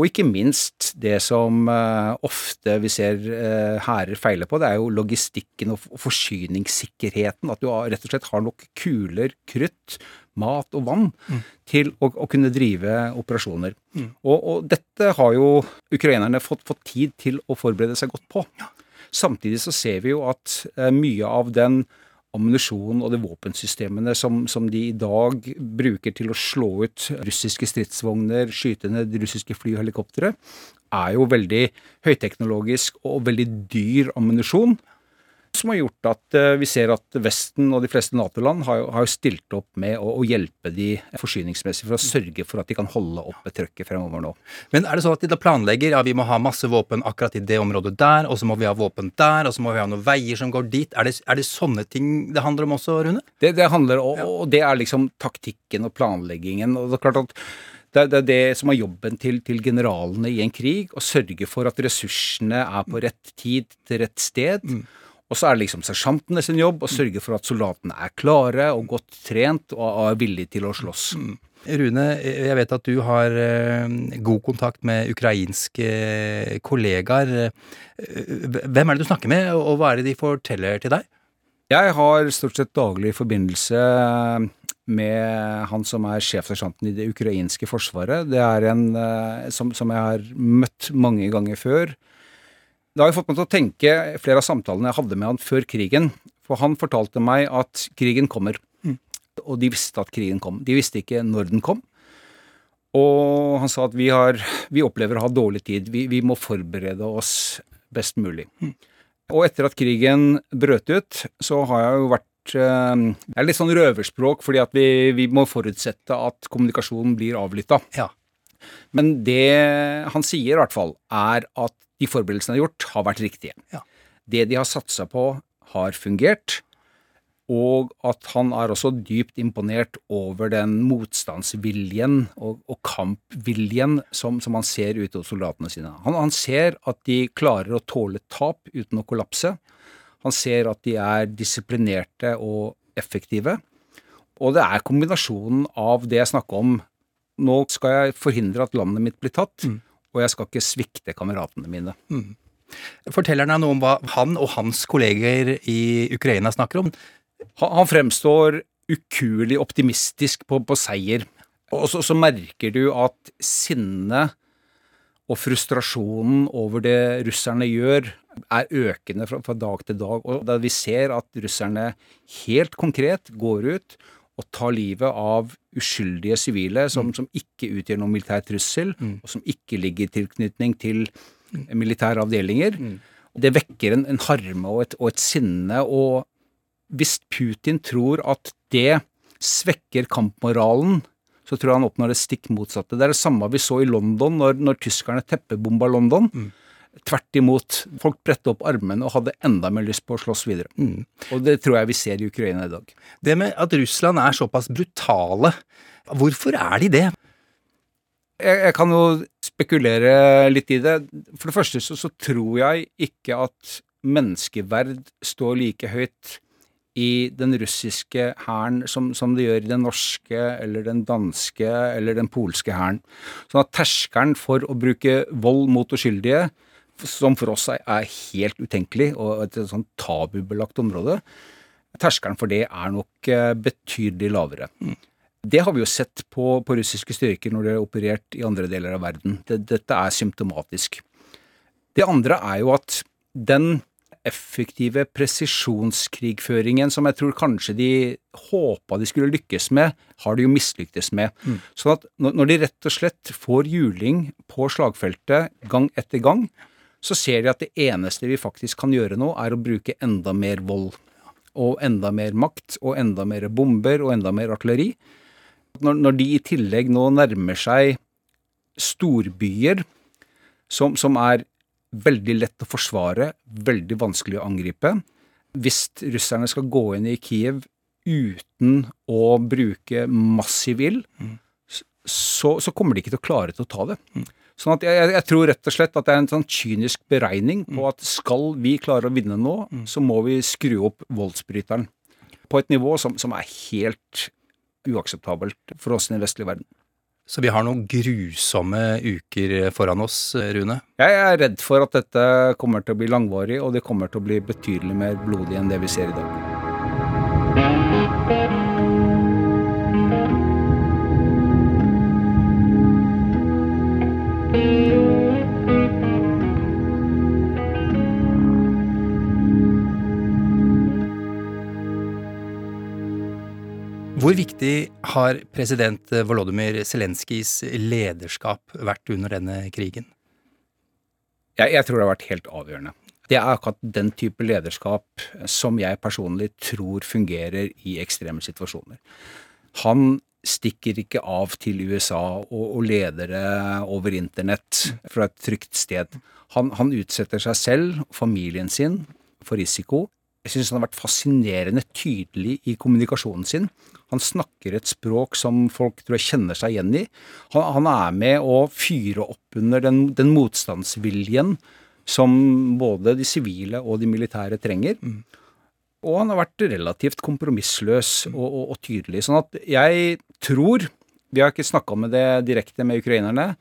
Og ikke minst det som eh, ofte vi ser eh, hærer feile på, det er jo logistikken og forsyningssikkerheten. At du har, rett og slett har nok kuler, krutt, mat og vann til å, å kunne drive operasjoner. Og, og dette har jo ukrainerne fått, fått tid til å forberede seg godt på. Samtidig så ser vi jo at eh, mye av den ammunisjonen og de våpensystemene som, som de i dag bruker til å slå ut russiske stridsvogner, skyte ned russiske fly og helikoptre, er jo veldig høyteknologisk og veldig dyr ammunisjon som har gjort at eh, vi ser at Vesten og de fleste Nato-land har, jo- har stilt opp med å, å hjelpe de forsyningsmessig for å sørge for at de kan holde oppe trøkket fremover nå. Men er det sånn at de da planlegger ja, vi må ha masse våpen akkurat i det området der, og så må vi ha våpen der, og så må vi ha noen veier som går dit? Er det, er det sånne ting det handler om også, Rune? Det, det handler, om, og det er liksom taktikken og planleggingen. og det er klart at det, er det som er jobben til, til generalene i en krig, å sørge for at ressursene er på rett tid til rett sted. Og så er det liksom sersjantene sin jobb å sørge for at soldatene er klare og godt trent og er villige til å slåss. Rune, jeg vet at du har eh, god kontakt med ukrainske kollegaer. Eh, Hvem er det du snakker med, og hva er det de forteller til deg? Jeg har stort sett daglig forbindelse med han som er sjefsersjanten i det ukrainske forsvaret. Det er en eh, som, som jeg har møtt mange ganger før. Det har jo fått meg til å tenke flere av samtalene jeg hadde med han før krigen. For han fortalte meg at krigen kommer. Og de visste at krigen kom. De visste ikke når den kom. Og han sa at vi, har, vi opplever å ha dårlig tid. Vi, vi må forberede oss best mulig. Og etter at krigen brøt ut, så har jeg jo vært eh, Det er litt sånn røverspråk, fordi at vi, vi må forutsette at kommunikasjonen blir avlytta. Ja. Men det han sier, i hvert fall, er at de forberedelsene han har gjort, har vært riktige. Ja. Det de har satsa på, har fungert. Og at han er også dypt imponert over den motstandsviljen og, og kampviljen som, som han ser ute hos soldatene sine. Han, han ser at de klarer å tåle tap uten å kollapse. Han ser at de er disiplinerte og effektive. Og det er kombinasjonen av det jeg snakker om Nå skal jeg forhindre at landet mitt blir tatt, og jeg skal ikke svikte kameratene mine. Forteller deg noe om hva han og hans kolleger i Ukraina snakker om? Han, han fremstår ukuelig optimistisk på, på seier. Og så, så merker du at sinnet og frustrasjonen over det russerne gjør, er økende fra, fra dag til dag. Og da vi ser at russerne helt konkret går ut og ta livet av uskyldige sivile som, som ikke utgjør noen militær trussel, og som ikke ligger i tilknytning til militære avdelinger. Det vekker en, en harme og et, og et sinne. og hvis Putin tror at det svekker kampmoralen, så tror jeg han oppnår det stikk motsatte. Det er det samme vi så i London når, når tyskerne teppebomba London. Tvert imot. Folk bredte opp armene og hadde enda mer lyst på å slåss videre. Og det tror jeg vi ser i Ukraina i dag. Det med at Russland er såpass brutale, hvorfor er de det? Jeg, jeg kan jo spekulere litt i det. For det første så, så tror jeg ikke at menneskeverd står like høyt i den russiske hæren som, som det gjør i den norske eller den danske eller den polske hæren. Sånn at terskelen for å bruke vold mot uskyldige, som for oss er, helt utenkelig og et sånn tabubelagt område, terskelen for det er nok eh, betydelig lavere. Det har vi jo sett på, på russiske styrker når de har operert i andre deler av verden. Det, dette er symptomatisk. Det andre er jo at den effektive presisjonskrigføringen som jeg tror kanskje de håpa de skulle lykkes med, har de jo mislyktes med. Sånn at når de rett og slett får juling på slagfeltet gang etter gang, så ser de at det eneste vi faktisk kan gjøre nå, er å bruke enda mer vold. Og enda mer makt, og enda mer bomber, og enda mer artilleri. Når, når de i tillegg nå nærmer seg storbyer som, som er veldig lett å forsvare, veldig vanskelig å angripe. Hvis russerne skal gå inn i Kiev uten å bruke massiv ild, så, så kommer de ikke til å klare til å ta det. Sånn at jeg, jeg- tror rett og slett at det er en sånn kynisk beregning på at skal vi klare å vinne nå, så må vi skru opp voldsbryteren på et nivå som, som er helt uakseptabelt for oss i den vestlige verden. Så vi har noen grusomme uker foran oss, Rune. Jeg er redd for at dette kommer til å bli langvarig, og det kommer til å bli betydelig mer blodig enn det vi ser i dag. Hvor viktig har president Volodymyr Zelenskyjs lederskap vært under denne krigen? Jeg, jeg tror det har vært helt avgjørende. Det er akkurat den type lederskap som jeg personlig tror fungerer i ekstreme situasjoner. Han stikker ikke av til USA og, og leder det over internett fra et trygt sted. Han, han utsetter seg selv familien sin for risiko. Jeg syns han har vært fascinerende tydelig i kommunikasjonen sin. Han snakker et språk som folk tror jeg kjenner seg igjen i. Han, han er med å fyre opp under den, den motstandsviljen som både de sivile og de militære trenger. Og han har vært relativt kompromissløs og, og, og tydelig. Sånn at jeg tror Vi har ikke snakka med det direkte med ukrainerne,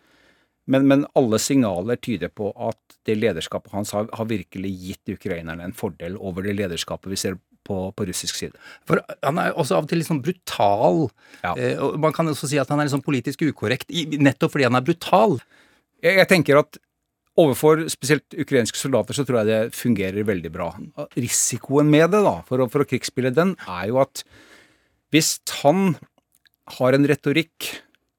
men, men, alle signaler tyder på at det lederskapet hans har, har, virkelig gitt ukrainerne en fordel over det lederskapet vi ser på, på russisk side. For Han er også av og til litt sånn brutal. Ja. Eh, og Man kan også si at han er litt sånn politisk ukorrekt, nettopp fordi han er brutal. Jeg, jeg tenker at Overfor spesielt ukrainske soldater så tror jeg det fungerer veldig bra. Risikoen med det, da, for å, for å krigsspille den, er jo at hvis han har en retorikk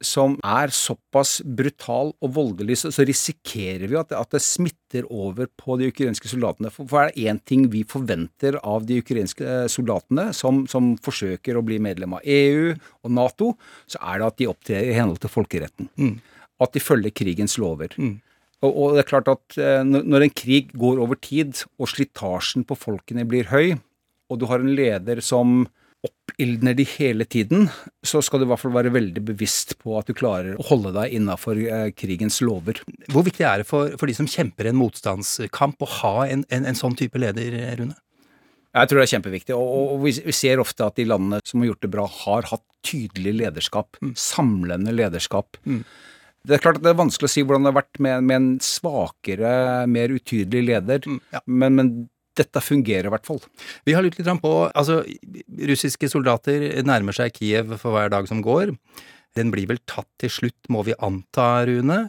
som er såpass brutal og voldelig, så, så risikerer vi at at det, smitter over på de ukrainske soldatene. For, for er det én ting vi forventer av de ukrainske soldatene som, som, forsøker å bli medlem av EU og Nato, så er det at de opptrer i henhold til folkeretten. Mm. At de følger krigens lover. Mm. Og, og, det er klart at eh, når en krig går over tid, og slitasjen på folkene blir høy, og du har en leder som oppildner de hele tiden, så skal du i hvert fall være veldig bevisst på at du klarer å holde deg innafor eh, krigens lover. Hvor viktig er det for, for, de som kjemper en motstandskamp, å ha en, en, en sånn type leder, Rune? Jeg tror det er kjempeviktig. Og, og vi, vi, ser ofte at de landene som har gjort det bra, har hatt tydelig lederskap. Mm. Samlende lederskap. Mm. Det er klart at det er vanskelig å si hvordan det har vært med, med en svakere, mer utydelig leder, mm, ja. men, men, dette fungerer i hvert fall. Vi har lurt litt på altså Russiske soldater nærmer seg Kiev for hver dag som går. Den blir vel tatt til slutt, må vi anta, Rune.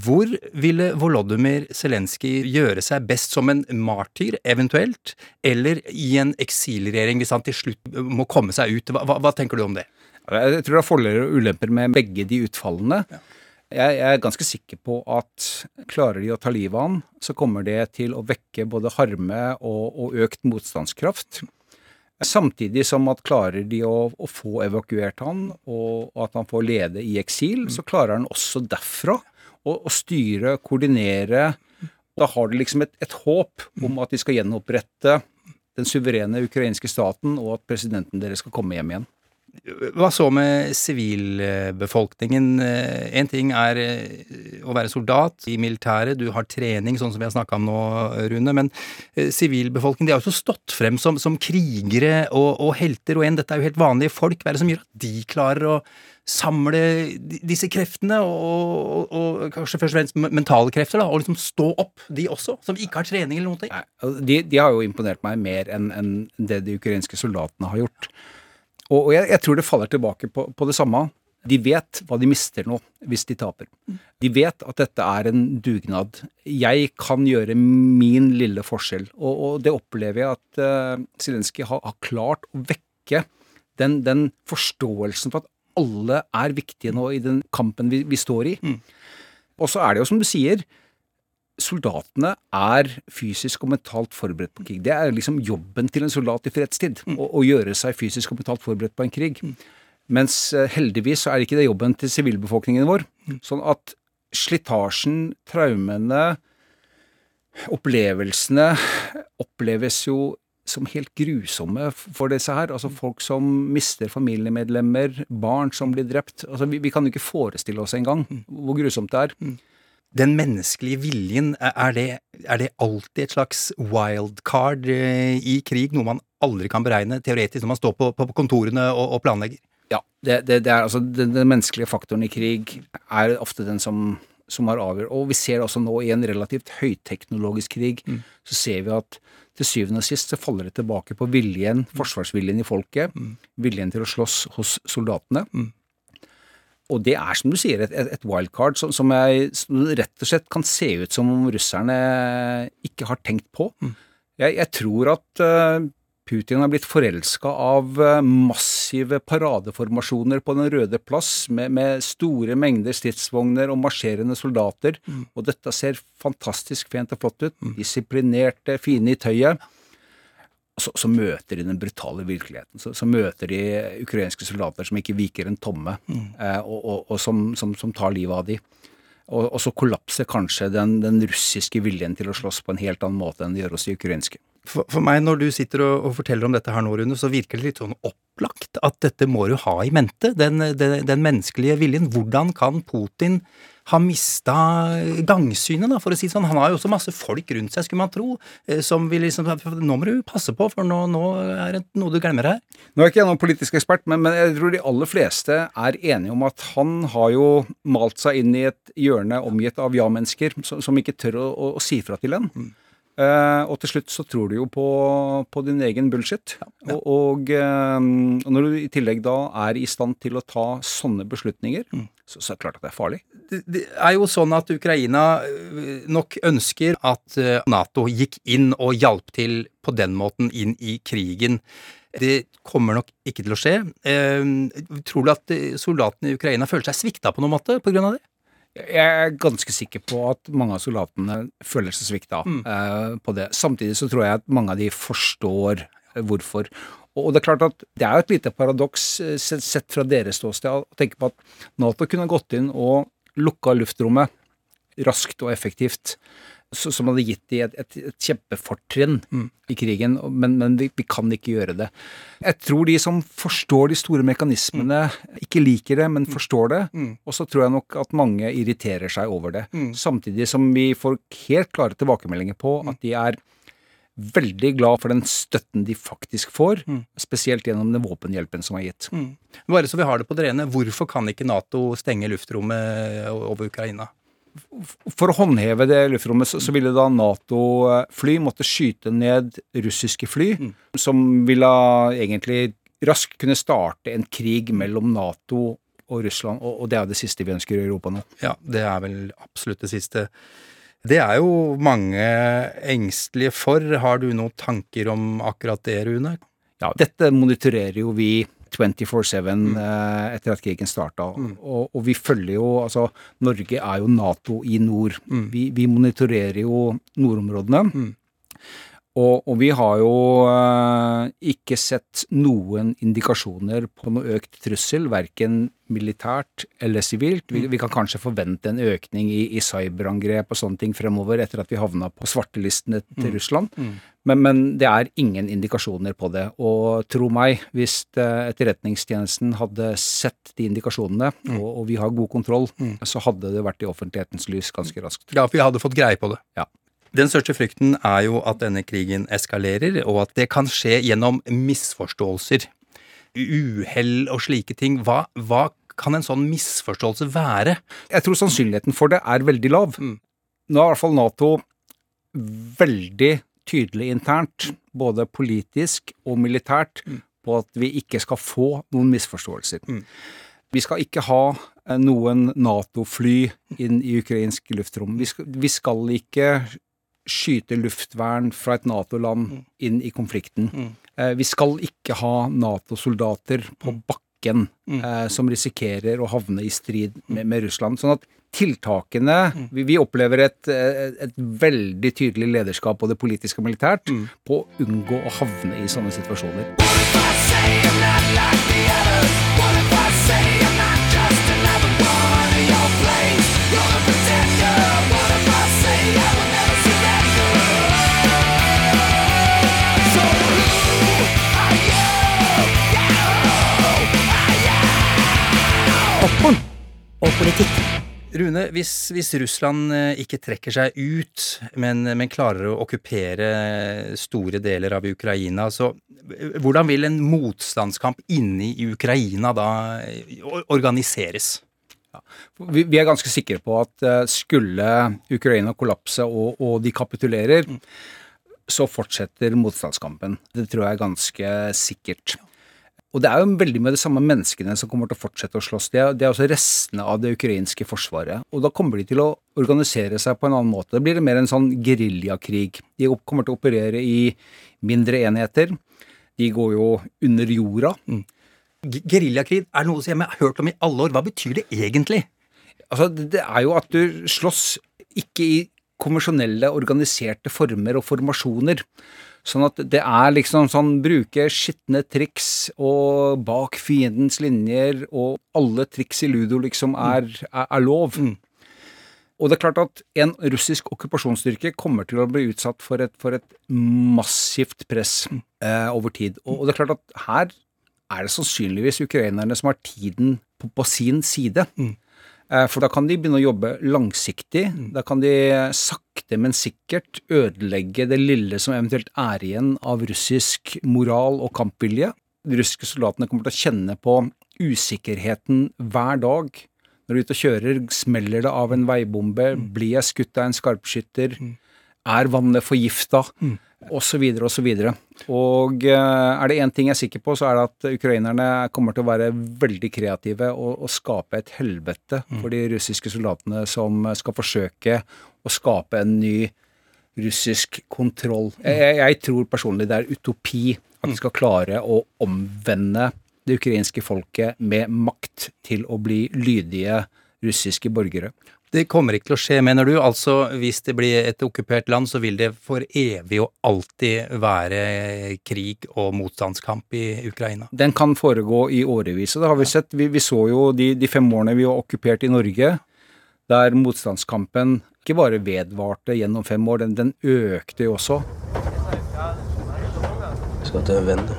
Hvor ville Volodymyr Zelenskyj gjøre seg best som en martyr, eventuelt, eller i en eksilregjering hvis han til slutt må komme seg ut? Hva, hva, hva tenker du om det? Jeg tror det er fordeler og ulemper med begge de utfallene. Ja. Jeg, er ganske sikker på at klarer de å ta livet av han, så kommer det til å vekke både harme og, og økt motstandskraft. Samtidig som at klarer de å, å, få evakuert han, og at han får lede i eksil, så klarer han også derfra å, å styre, koordinere. Da har de liksom et, et håp om at de skal gjenopprette den suverene ukrainske staten, og at presidenten deres skal komme hjem igjen. Hva så med sivilbefolkningen? Én ting er eh, å være soldat i militæret, du har trening, sånn som vi har snakka om nå, Rune, men eh, sivilbefolkningen de har jo også stått frem som, som krigere og, og, helter, og igjen, dette er jo helt vanlige folk. Hva er det som gjør at de klarer å samle disse kreftene, og, og, og kanskje først og fremst mentale krefter, da, og liksom stå opp, de også, som ikke har trening eller noen ting? Nei, de, de har jo imponert meg mer enn en det de ukrainske soldatene har gjort. Og, jeg, jeg, tror det faller tilbake på, på, det samme. De vet hva de mister nå hvis de taper. De vet at dette er en dugnad. Jeg kan gjøre min lille forskjell. Og, og det opplever jeg at uh, Zelenskyj har, har, klart å vekke den, den, forståelsen for at alle er viktige nå i den kampen vi, vi står i. Mm. Og så er det jo som du sier, soldatene er fysisk og mentalt forberedt på krig. Det er liksom jobben til en soldat i fredstid. Mm. Å, å, gjøre seg fysisk og mentalt forberedt på en krig. Mm. Mens eh, heldigvis så er det ikke det jobben til sivilbefolkningen vår. Mm. Sånn at slitasjen, traumene, opplevelsene oppleves jo som helt grusomme for disse her. Altså folk som mister familiemedlemmer, barn som blir drept. Altså vi, vi kan jo ikke forestille oss engang hvor grusomt det er den menneskelige viljen, er det, er det alltid et slags wildcard eh, i krig? Noe man aldri kan beregne teoretisk når man står på, på kontorene og, og, planlegger? Ja, det, det, det er altså den, den, menneskelige faktoren i krig er ofte den som, som har avgjør. Og vi ser også nå i en relativt høyteknologisk krig, mm. så ser vi at til syvende og sist så faller det tilbake på viljen, forsvarsviljen i folket, mm. viljen til å slåss hos soldatene. Mm. Og det er, som du sier, et, et wildcard som, som, jeg, som, rett og slett kan se ut som om russerne ikke har tenkt på. Mm. Jeg, jeg, tror at uh, Putin har blitt forelska av eh, massive paradeformasjoner på Den røde plass, med, med store mengder stridsvogner og marsjerende soldater. Og dette ser fantastisk fint og flott ut. Disiplinerte, fine i tøyet. Så, så møter de den brutale virkeligheten. Så, så møter de ukrainske soldater som ikke viker en tomme, eh, og, og, og som, som, som tar livet av de. Og, og så kollapser kanskje den, den russiske viljen til å slåss på en helt annen måte enn det gjør hos de ukrainske. For, for meg, når du sitter og, og forteller om dette her nå, Rune, så virker det litt sånn opplagt at dette må du ha i mente. Den, den, den menneskelige viljen. Hvordan kan Putin ha mista gangsynet, da, for å si det sånn? Han har jo også masse folk rundt seg, skulle man tro, eh, som vil liksom Nå må du passe på, for nå, nå er det noe du glemmer her. Nå er ikke jeg noen politisk ekspert, men, men jeg tror de aller fleste er enige om at han har jo malt seg inn i et hjørne omgitt av ja-mennesker som, som ikke tør å, å, å si fra til en. Eh, og til slutt så tror du jo på, på din egen bullshit. Og, og, uh, når du i tillegg da er i stand til å ta sånne beslutninger, så, så er det klart at det er farlig. Det, det er jo sånn at Ukraina øh, nok ønsker at Nato gikk inn og hjalp til på den måten inn i krigen. Det kommer nok ikke til å skje. Uh, tror du at soldatene i Ukraina føler seg svikta på noen måte av det? Jeg er ganske sikker på at mange av soldatene føler seg svikta eh, på det. Samtidig så tror jeg at mange av de forstår eh, hvorfor. Og det er klart at det er jo et lite paradoks eh, sett fra deres ståsted å tenke på at Nato kunne gått inn og lukka luftrommet raskt og effektivt. Som hadde gitt de et, et, et kjempefortrinn i krigen, men, men vi, vi kan ikke gjøre det. Jeg tror de som forstår de store mekanismene, ikke liker det, men forstår det. Og så tror jeg nok at mange irriterer seg over det. Samtidig som vi får helt klare tilbakemeldinger på at de er veldig glad for den støtten de faktisk får, spesielt gjennom den våpenhjelpen som er gitt. Bare så vi har det på det rene, hvorfor kan ikke Nato stenge luftrommet over Ukraina? For å håndheve det luftrommet, så, så ville da Nato-fly måtte skyte ned russiske fly, som ville egentlig raskt kunne starte en krig mellom Nato og Russland, og, og det er det siste vi ønsker i Europa nå. Ja, det er vel absolutt det siste. Det er jo mange engstelige for. Har du noen tanker om akkurat det, Rune? Ja, dette monitorerer jo vi 24-7 mm. etter at krigen starta. Og, og vi følger jo Altså, Norge er jo Nato i nord. Vi, vi monitorerer jo nordområdene. Og, og vi har jo eh, ikke sett noen indikasjoner på noe økt trussel, verken militært eller sivilt. Vi, vi kan kanskje forvente en økning i, i cyberangrep og sånne ting fremover etter at vi havna på svartelistene til Russland. Men, men det er ingen indikasjoner på det. Og tro meg, hvis eh, Etterretningstjenesten hadde sett de indikasjonene, og, og vi har god kontroll, så hadde det vært i offentlighetens lys ganske raskt. Ja, for vi hadde fått greie på det. Ja. Den største frykten er jo at denne krigen eskalerer, og at det kan skje gjennom misforståelser. Uhell og slike ting. Hva, hva kan en sånn misforståelse være? Jeg tror sannsynligheten for det er veldig lav. Nå er i hvert fall Nato veldig tydelig internt, både politisk og militært, på at vi ikke skal få noen misforståelser. Vi skal ikke ha eh, noen Nato-fly inn i ukrainsk luftrom. Vi skal, vi skal ikke skyte luftvern fra et Nato-land inn i konflikten. Eh, Vi skal ikke ha Nato-soldater på bakken eh, som risikerer å havne i strid med, med Russland. Sånn at tiltakene vi, vi opplever et, eh, et veldig tydelig lederskap, både politisk og militært, på å unngå å havne i sånne situasjoner. Popkorn og politikk. Rune, hvis, hvis Russland eh, ikke trekker seg ut, men, men klarer å okkupere store deler av Ukraina, så eh, hvordan vil en motstandskamp inne i Ukraina da organiseres? Ja. Vi, vi er ganske sikre på at eh, skulle Ukraina kollapse og, og de kapitulerer, så fortsetter motstandskampen. Det tror jeg er ganske sikkert. Og det er jo veldig med de samme menneskene som kommer til å fortsette å slåss. Det er, det er også restene av det ukrainske forsvaret. Og da kommer de til å organisere seg på en annen måte. Da blir det mer en sånn geriljakrig. De kommer til å operere i mindre enheter. De går jo under jorda. Mm. Geriljakrig er noe som jeg har hørt om i alle år. Hva betyr det egentlig? Altså, det er jo at du slåss ikke i konvensjonelle, organiserte former og formasjoner. Sånn at det er liksom sånn bruke skitne triks og bak fiendens linjer, og alle triks i ludo liksom er, er, er lov. Og det er klart at en russisk okkupasjonsstyrke kommer til å bli utsatt for et, for et massivt press eh, over tid. Og, og det er klart at her er det sannsynligvis ukrainerne som har tiden på, på sin side. Eh, For da kan de begynne å jobbe langsiktig. Da kan de sakte, men sikkert ødelegge det lille som eventuelt er igjen av russisk moral og kampvilje. De russiske soldatene kommer til å kjenne på usikkerheten hver dag. Når du er ute og kjører, smeller det av en veibombe, blir jeg skutt av en skarpskytter, er vannet forgifta, osv., osv. Og og er det én ting jeg er sikker på, så er det at ukrainerne kommer til å være veldig kreative og, og skape et helvete for de russiske soldatene som skal forsøke å skape en ny russisk kontroll. Jeg, jeg, jeg tror personlig det er utopi at de skal klare å omvende det ukrainske folket med makt til å bli lydige russiske borgere. Det kommer ikke til å skje, mener du? Altså, hvis det blir et okkupert land, så vil det for evig og alltid være krig og motstandskamp i Ukraina? Den kan foregå i årevis, og det har vi sett. Vi, vi så jo de, de fem årene vi var okkupert i Norge, der motstandskampen ikke bare vedvarte gjennom fem år, den, den økte jo også. Ich hatte eine Wende.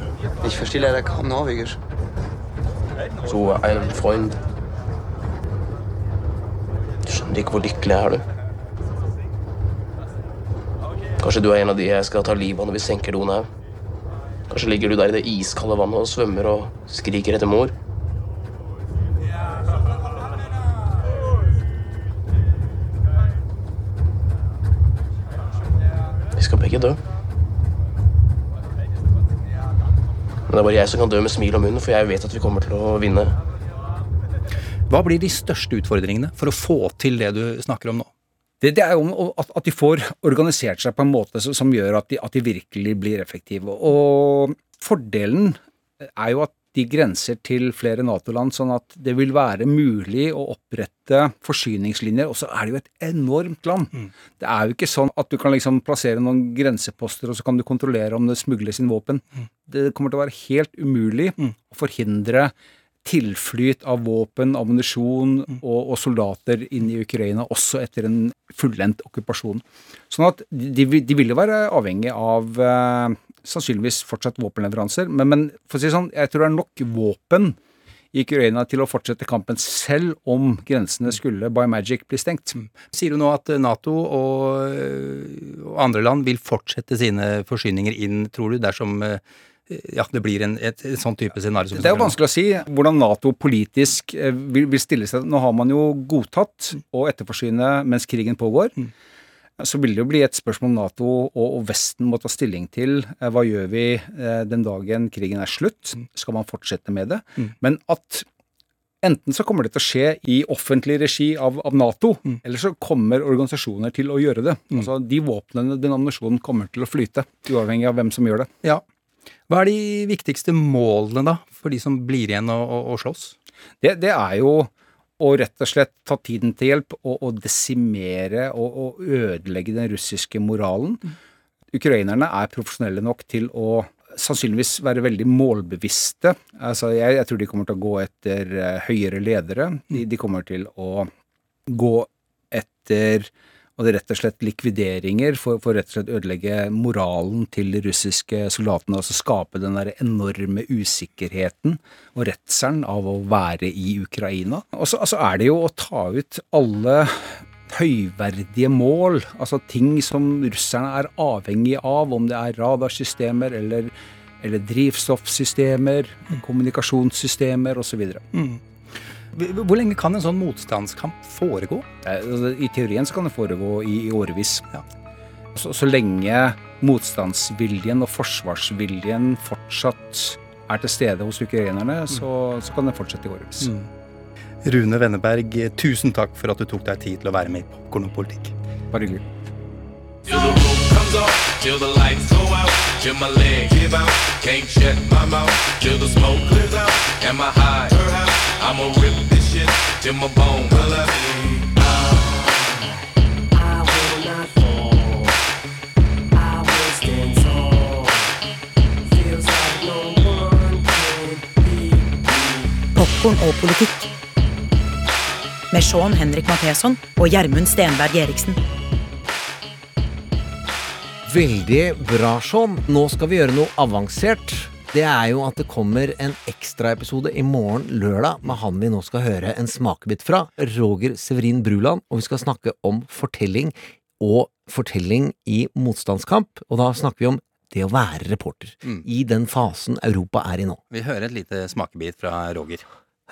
Ich verstehe leider kaum Norwegisch. So en Freund. Du skjønner ikke hvor lykkelig jeg er du. Kanskje du er en av de jeg skal ta livet av når vi senker Donau. Kanskje ligger du der i det iskalde vannet og svømmer og skriker etter mor. Vi skal begge dø. Men det er bare jeg som kan dø med smil om munnen, for jeg vet at vi kommer til å vinne. Hva blir de største utfordringene for å få til det du snakker om nå? Det, det er jo at, at de får organisert seg på en måte som, som gjør at de, at de virkelig blir effektive. Og fordelen er jo at de grenser til flere Nato-land, sånn at det vil være mulig å opprette forsyningslinjer. Og så er det jo et enormt land. Det er jo ikke sånn at du kan liksom plassere noen grenseposter, og så kan du kontrollere om det smugles inn våpen. Det kommer til å være helt umulig å forhindre tilflyt av våpen, ammunisjon og, og soldater inn i Ukraina, også etter en fullendt okkupasjon. Sånn at de, de, ville være avhengig av eh, sannsynligvis fortsatt våpenleveranser, men, men for å si sånn, jeg tror det er nok våpen i Ukraina til å fortsette kampen, selv om grensene skulle by magic bli stengt. Sier du nå at Nato og, og andre land vil fortsette sine forsyninger inn, tror du, dersom eh, ja, det blir en, et, et sånn type scenario? som Det er jo vanskelig å si hvordan Nato politisk eh, vil, vil stille seg. Nå har man jo godtatt å etterforsyne mens krigen pågår. Så vil det jo bli et spørsmål Nato og, og Vesten må ta stilling til. Eh, Hva gjør vi eh, den dagen krigen er slutt? Skal man fortsette med det? Men at enten så kommer det til å skje i offentlig regi av, av Nato, eller så kommer organisasjoner til å gjøre det. Altså De våpnene, den ammunisjonen, kommer til å flyte, uavhengig av hvem som gjør det. Ja. Hva er de viktigste målene da, for de som blir igjen og, og, og slåss? Det, det er jo å rett og slett ta tiden til hjelp og, og desimere og, ødelegge den russiske moralen. Ukrainerne er profesjonelle nok til å sannsynligvis være veldig målbevisste. Altså, jeg, jeg tror de kommer til å gå etter eh, høyere ledere. De, de kommer til å gå etter og det er rett og slett likvideringer for, for rett og slett ødelegge moralen til de russiske soldatene. Altså skape den der enorme usikkerheten og redselen av å være i Ukraina. Og så altså er det jo å ta ut alle høyverdige mål, altså ting som russerne er avhengig av, om det er radarsystemer eller, eller drivstoffsystemer, kommunikasjonssystemer osv. Hvor lenge kan en sånn motstandskamp foregå? Eh, altså, I teorien så kan det foregå i, i årevis. Så, så lenge motstandsviljen og forsvarsviljen fortsatt er til stede hos ukrainerne, så, så kan det fortsette i årevis. Rune Wenneberg, tusen takk for at du tok deg tid til å være med i Popkorn og politikk. Bare hyggelig. Till the roof comes off. till the lights go out, till my leg give out. Can't shut my mouth till the smoke clears out. and my high? I'ma rip this shit till my bone color. I will not fall. I will stand tall. Feels like no one can beat me. Popkorn og politikk. Med Sean Henrik Matheson og Gjermund Stenberg Eriksen. Veldig bra, Sean. Nå skal vi gjøre noe avansert. Det er jo at det kommer en ekstraepisode i morgen lørdag med han vi nå skal høre en smakebit fra, Roger Severin Bruland, og vi skal snakke om fortelling og fortelling i motstandskamp. Og da snakker vi om det å være reporter Mm. i den fasen Europa er i nå. Vi hører et lite smakebit fra Roger.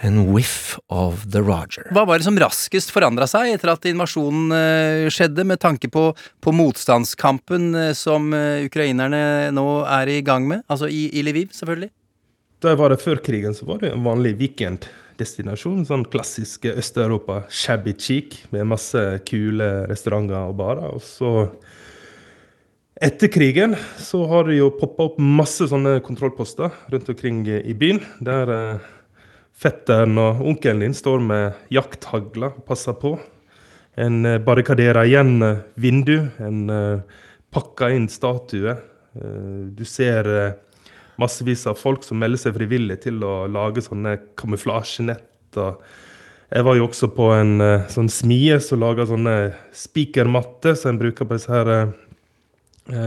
En whiff of the Roger. Hva var det som raskest forandra seg etter at invasjonen eh, skjedde, med tanke på, på motstandskampen eh, som eh, ukrainerne nå er i gang med? Altså i, i Lviv, selvfølgelig. Da var det før krigen, så var det en vanlig weekenddestinasjon. Sånn klassisk Øst-Europa, shabby cheek med masse kule restauranter og barer. Og så etter krigen så har det jo poppa opp masse sånne kontrollposter rundt omkring i byen. Der fetteren og onkelen din står med jakthagler og passer på. En eh, barrikaderer igjen eh, vindu. En eh, pakker inn statue. Du ser massevis av folk som melder seg frivillig til å lage sånne kamuflasjenett. Jeg var jo også på en sånn smie som lager sånne spikermatter som en bruker på disse her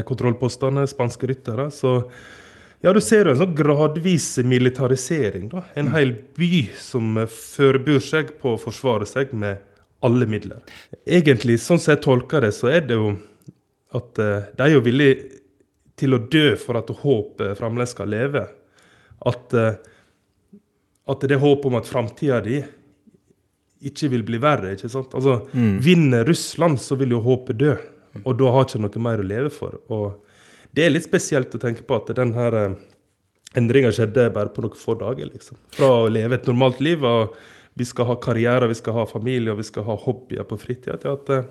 kontrollpostene, spanske ryttere. Så ja, du ser jo en sånn gradvis militarisering. da. En hel by som eh, forbyr seg på å forsvare seg med alle midler. Egentlig, sånn som jeg tolker det, så er det jo at eh, de er jo villige til å dø for at håpet fremdeles skal leve. At, eh, at det er håp om at framtida di ikke vil bli verre. ikke sant? Altså, Mm. Vinner Russland, så vil jo håpet dø. Og da har ikke noe mer å leve for. Og det er litt spesielt å tenke på at den her eh, endringa skjedde bare på noen få dager. liksom. Fra å leve et normalt liv, og vi skal ha karriere, vi skal ha familie og vi skal ha hobbyer på fritida, til at eh,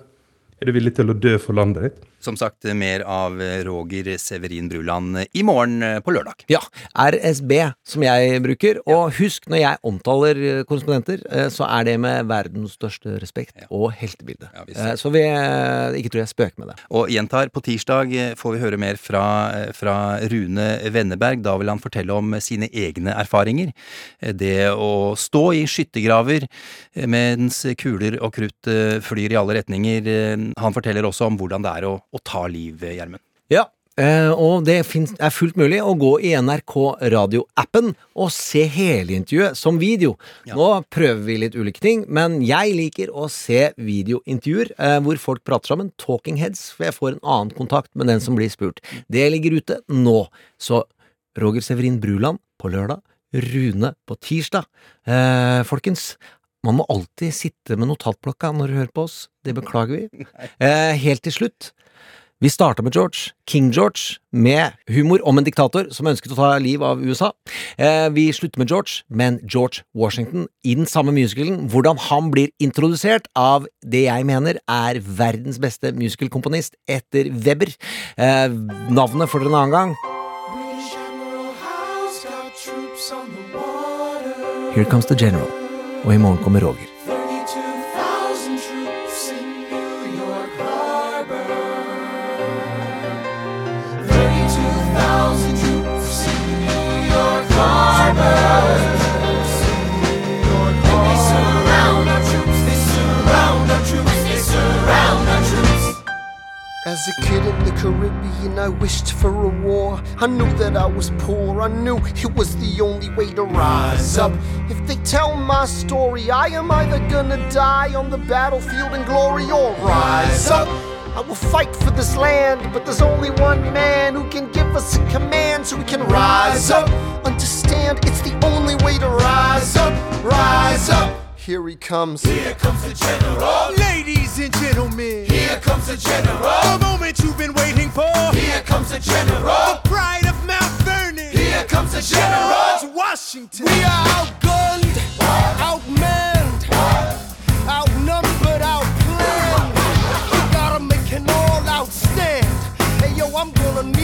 er du villig til å dø for landet ditt? Som sagt, mer av eh, Roger Severin Bruland i morgen eh, på lørdag. Ja, RSB, som jeg bruker. Og husk, når jeg omtaler eh, korrespondenter, eh, så er det med verdens største respekt og heltebilde. Ja. Eh, Så vi eh, ikke tror jeg spøker med det. Og gjentar, på tirsdag eh, får vi høre mer fra, eh, fra Rune Wenneberg. Da vil han fortelle om sine egne erfaringer. Eh, Det å stå i skyttergraver eh, mens kuler og krutt eh, flyr i alle retninger. Han forteller også om hvordan det er å, å ta liv, eh, Gjermund. Ja, eh, og det er fullt mulig å gå i NRK radioappen og se hele intervjuet som video. Nå prøver vi litt ulike ting, men jeg liker å se videointervjuer eh, hvor folk prater sammen, talking heads, for jeg får en annen kontakt med den som blir spurt. Det ligger ute nå. Så Roger Severin Bruland på lørdag, Rune på tirsdag. Eh, folkens, man må alltid sitte med notatblokka når du hører på oss. Det beklager vi. Eh, helt til slutt. Vi starta med George, King George, med humor om en diktator som ønsket å ta liv av USA. Eh, vi slutter med George, men George Washington i den samme musicalen. Hvordan han blir introdusert av det jeg mener er verdens beste musicalkomponist etter Weber. Eh, navnet for dere en annen gang. Here Comes the General. Og i morgen kommer Roger. As a kid in the Caribbean, I wished for a war. I knew that I was poor, I knew it was the only way to rise up. If they tell my story, I am either gonna die on the battlefield in glory or rise up. I will fight for this land, but there's only one man who can give us a command so we can rise up. Understand, it's the only way to rise up, rise up. Here he comes. Here comes the general. Ladies and gentlemen, here comes the general. The moment you've been waiting for. Here comes the general. The pride of Mount Vernon. Here comes the general. George Washington. We are outgunned, outmanned, outnumbered, outplanned. We gotta make an all-out stand. Hey yo, I'm gonna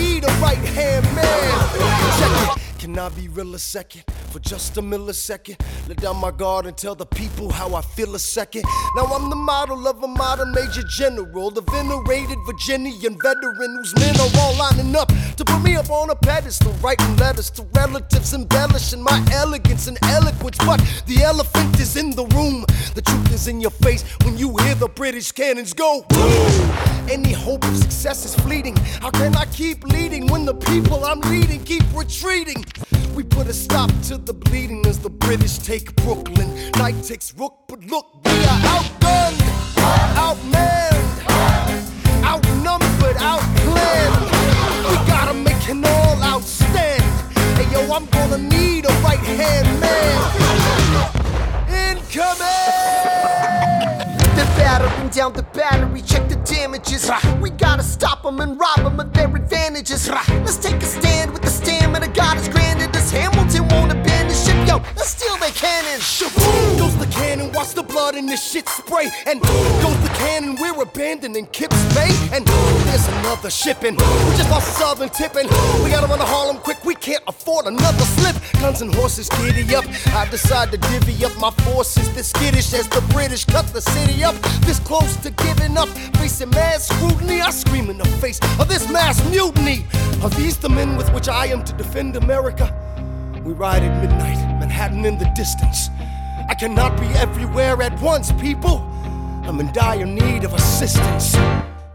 Can I be real a second? For just a millisecond, let down my guard and tell the people how I feel a second. Now I'm the model of a modern major general, the venerated Virginian veteran whose men are all lining up to put me up on a pedestal, writing letters to relatives, embellishing my elegance and eloquence. But the elephant is in the room, the truth is in your face when you hear the British cannons go. Any hope of success is fleeting. How can I keep leading when the people I'm leading keep retreating? We put a stop to the bleeding as the British take Brooklyn. Night takes Rook, but look, we are outgunned, outmanned, outnumbered, outplanned. We gotta make an all out stand. Hey yo, I'm gonna need a right hand man. Incoming! They're battering down the battery, check the damages. We gotta stop them and rob them of their advantages. Let's take a stand with the stamina God has granted us. Hamilton won't abandon ship, yo, let's steal their cannon. Shaboom! Goes the cannon, watch the blood in this shit spray. And goes the cannon, we're abandoning Kips Bay. And there's another shipping. We just lost Southern tipping. We gotta run to Harlem quick, we can't afford another slip. Guns and horses giddy up. I decide to divvy up my forces. This skittish as the British cut the city up. This close to giving up, facing mass scrutiny. I scream in the face of this mass mutiny. Are these the men with which I am to defend America? We ride at midnight, Manhattan in the distance. I cannot be everywhere at once, people. I'm in dire need of assistance.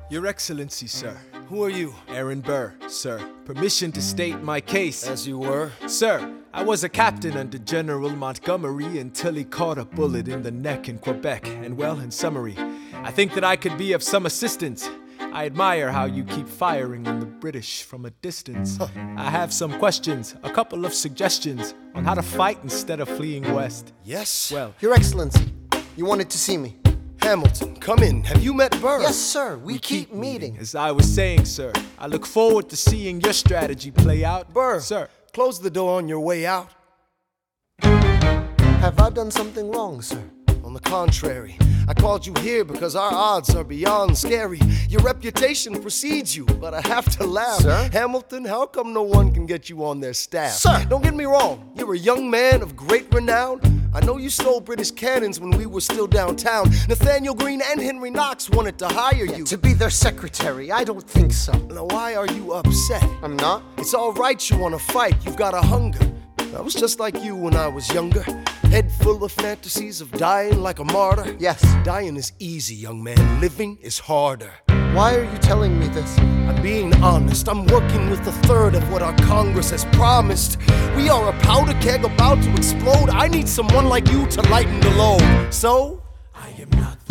Your Excellency, sir. Who are you? Aaron Burr, sir. Permission to state my case. As you were? Sir, I was a captain under General Montgomery until he caught a bullet in the neck in Quebec. And well, in summary, I think that I could be of some assistance. I admire how you keep firing on the British from a distance. I have some questions, a couple of suggestions on how to fight instead of fleeing west. Yes? Well, Your Excellency, you wanted to see me. Hamilton, come in. Have you met Burr? Yes, sir. We, keep, meeting. as I was saying, sir, I look forward to seeing your strategy play out. Burr, Sir, close the door on your way out. Have I done something wrong, sir? On the contrary, I called you here because our odds are beyond scary. Your reputation precedes you, but I have to laugh. Sir? Hamilton, how come no one can get you on their staff? Sir! Don't get me wrong, you're a young man of great renown. I know you stole British cannons when we were still downtown. Nathaniel Greene and Henry Knox wanted to hire you. To be their secretary, I don't think so. Now, why are you upset? I'm not. It's all right, you wanna fight, you've got a hunger. I was just like you when I was younger. Head full of fantasies of dying like a martyr. Yes. Dying is easy, young man. Living is harder. Why are you telling me this? I'm being honest. I'm working with a third of what our Congress has promised. We are a powder keg about to explode. I need someone like you to lighten the load. So, I am not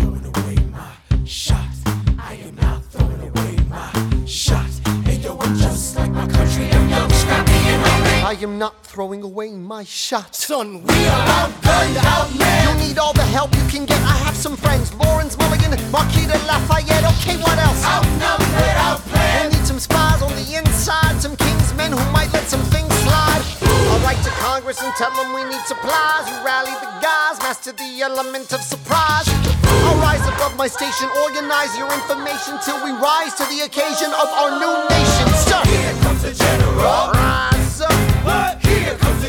I am not throwing away my shot. son, we are outgunned, outmanned. You need all the help you can get. I have some friends. Lawrence Mulligan, Marquis de Lafayette. Okay, what else? Outnumbered, outplanned. We'll need some spies on the inside, some kingsmen who might let some things slide. I'll write to Congress and tell them we need supplies. You rally the guys, master the element of surprise. I'll rise above my station, organize your information till we rise to the occasion of our new nation. Sir, Here comes the general. rise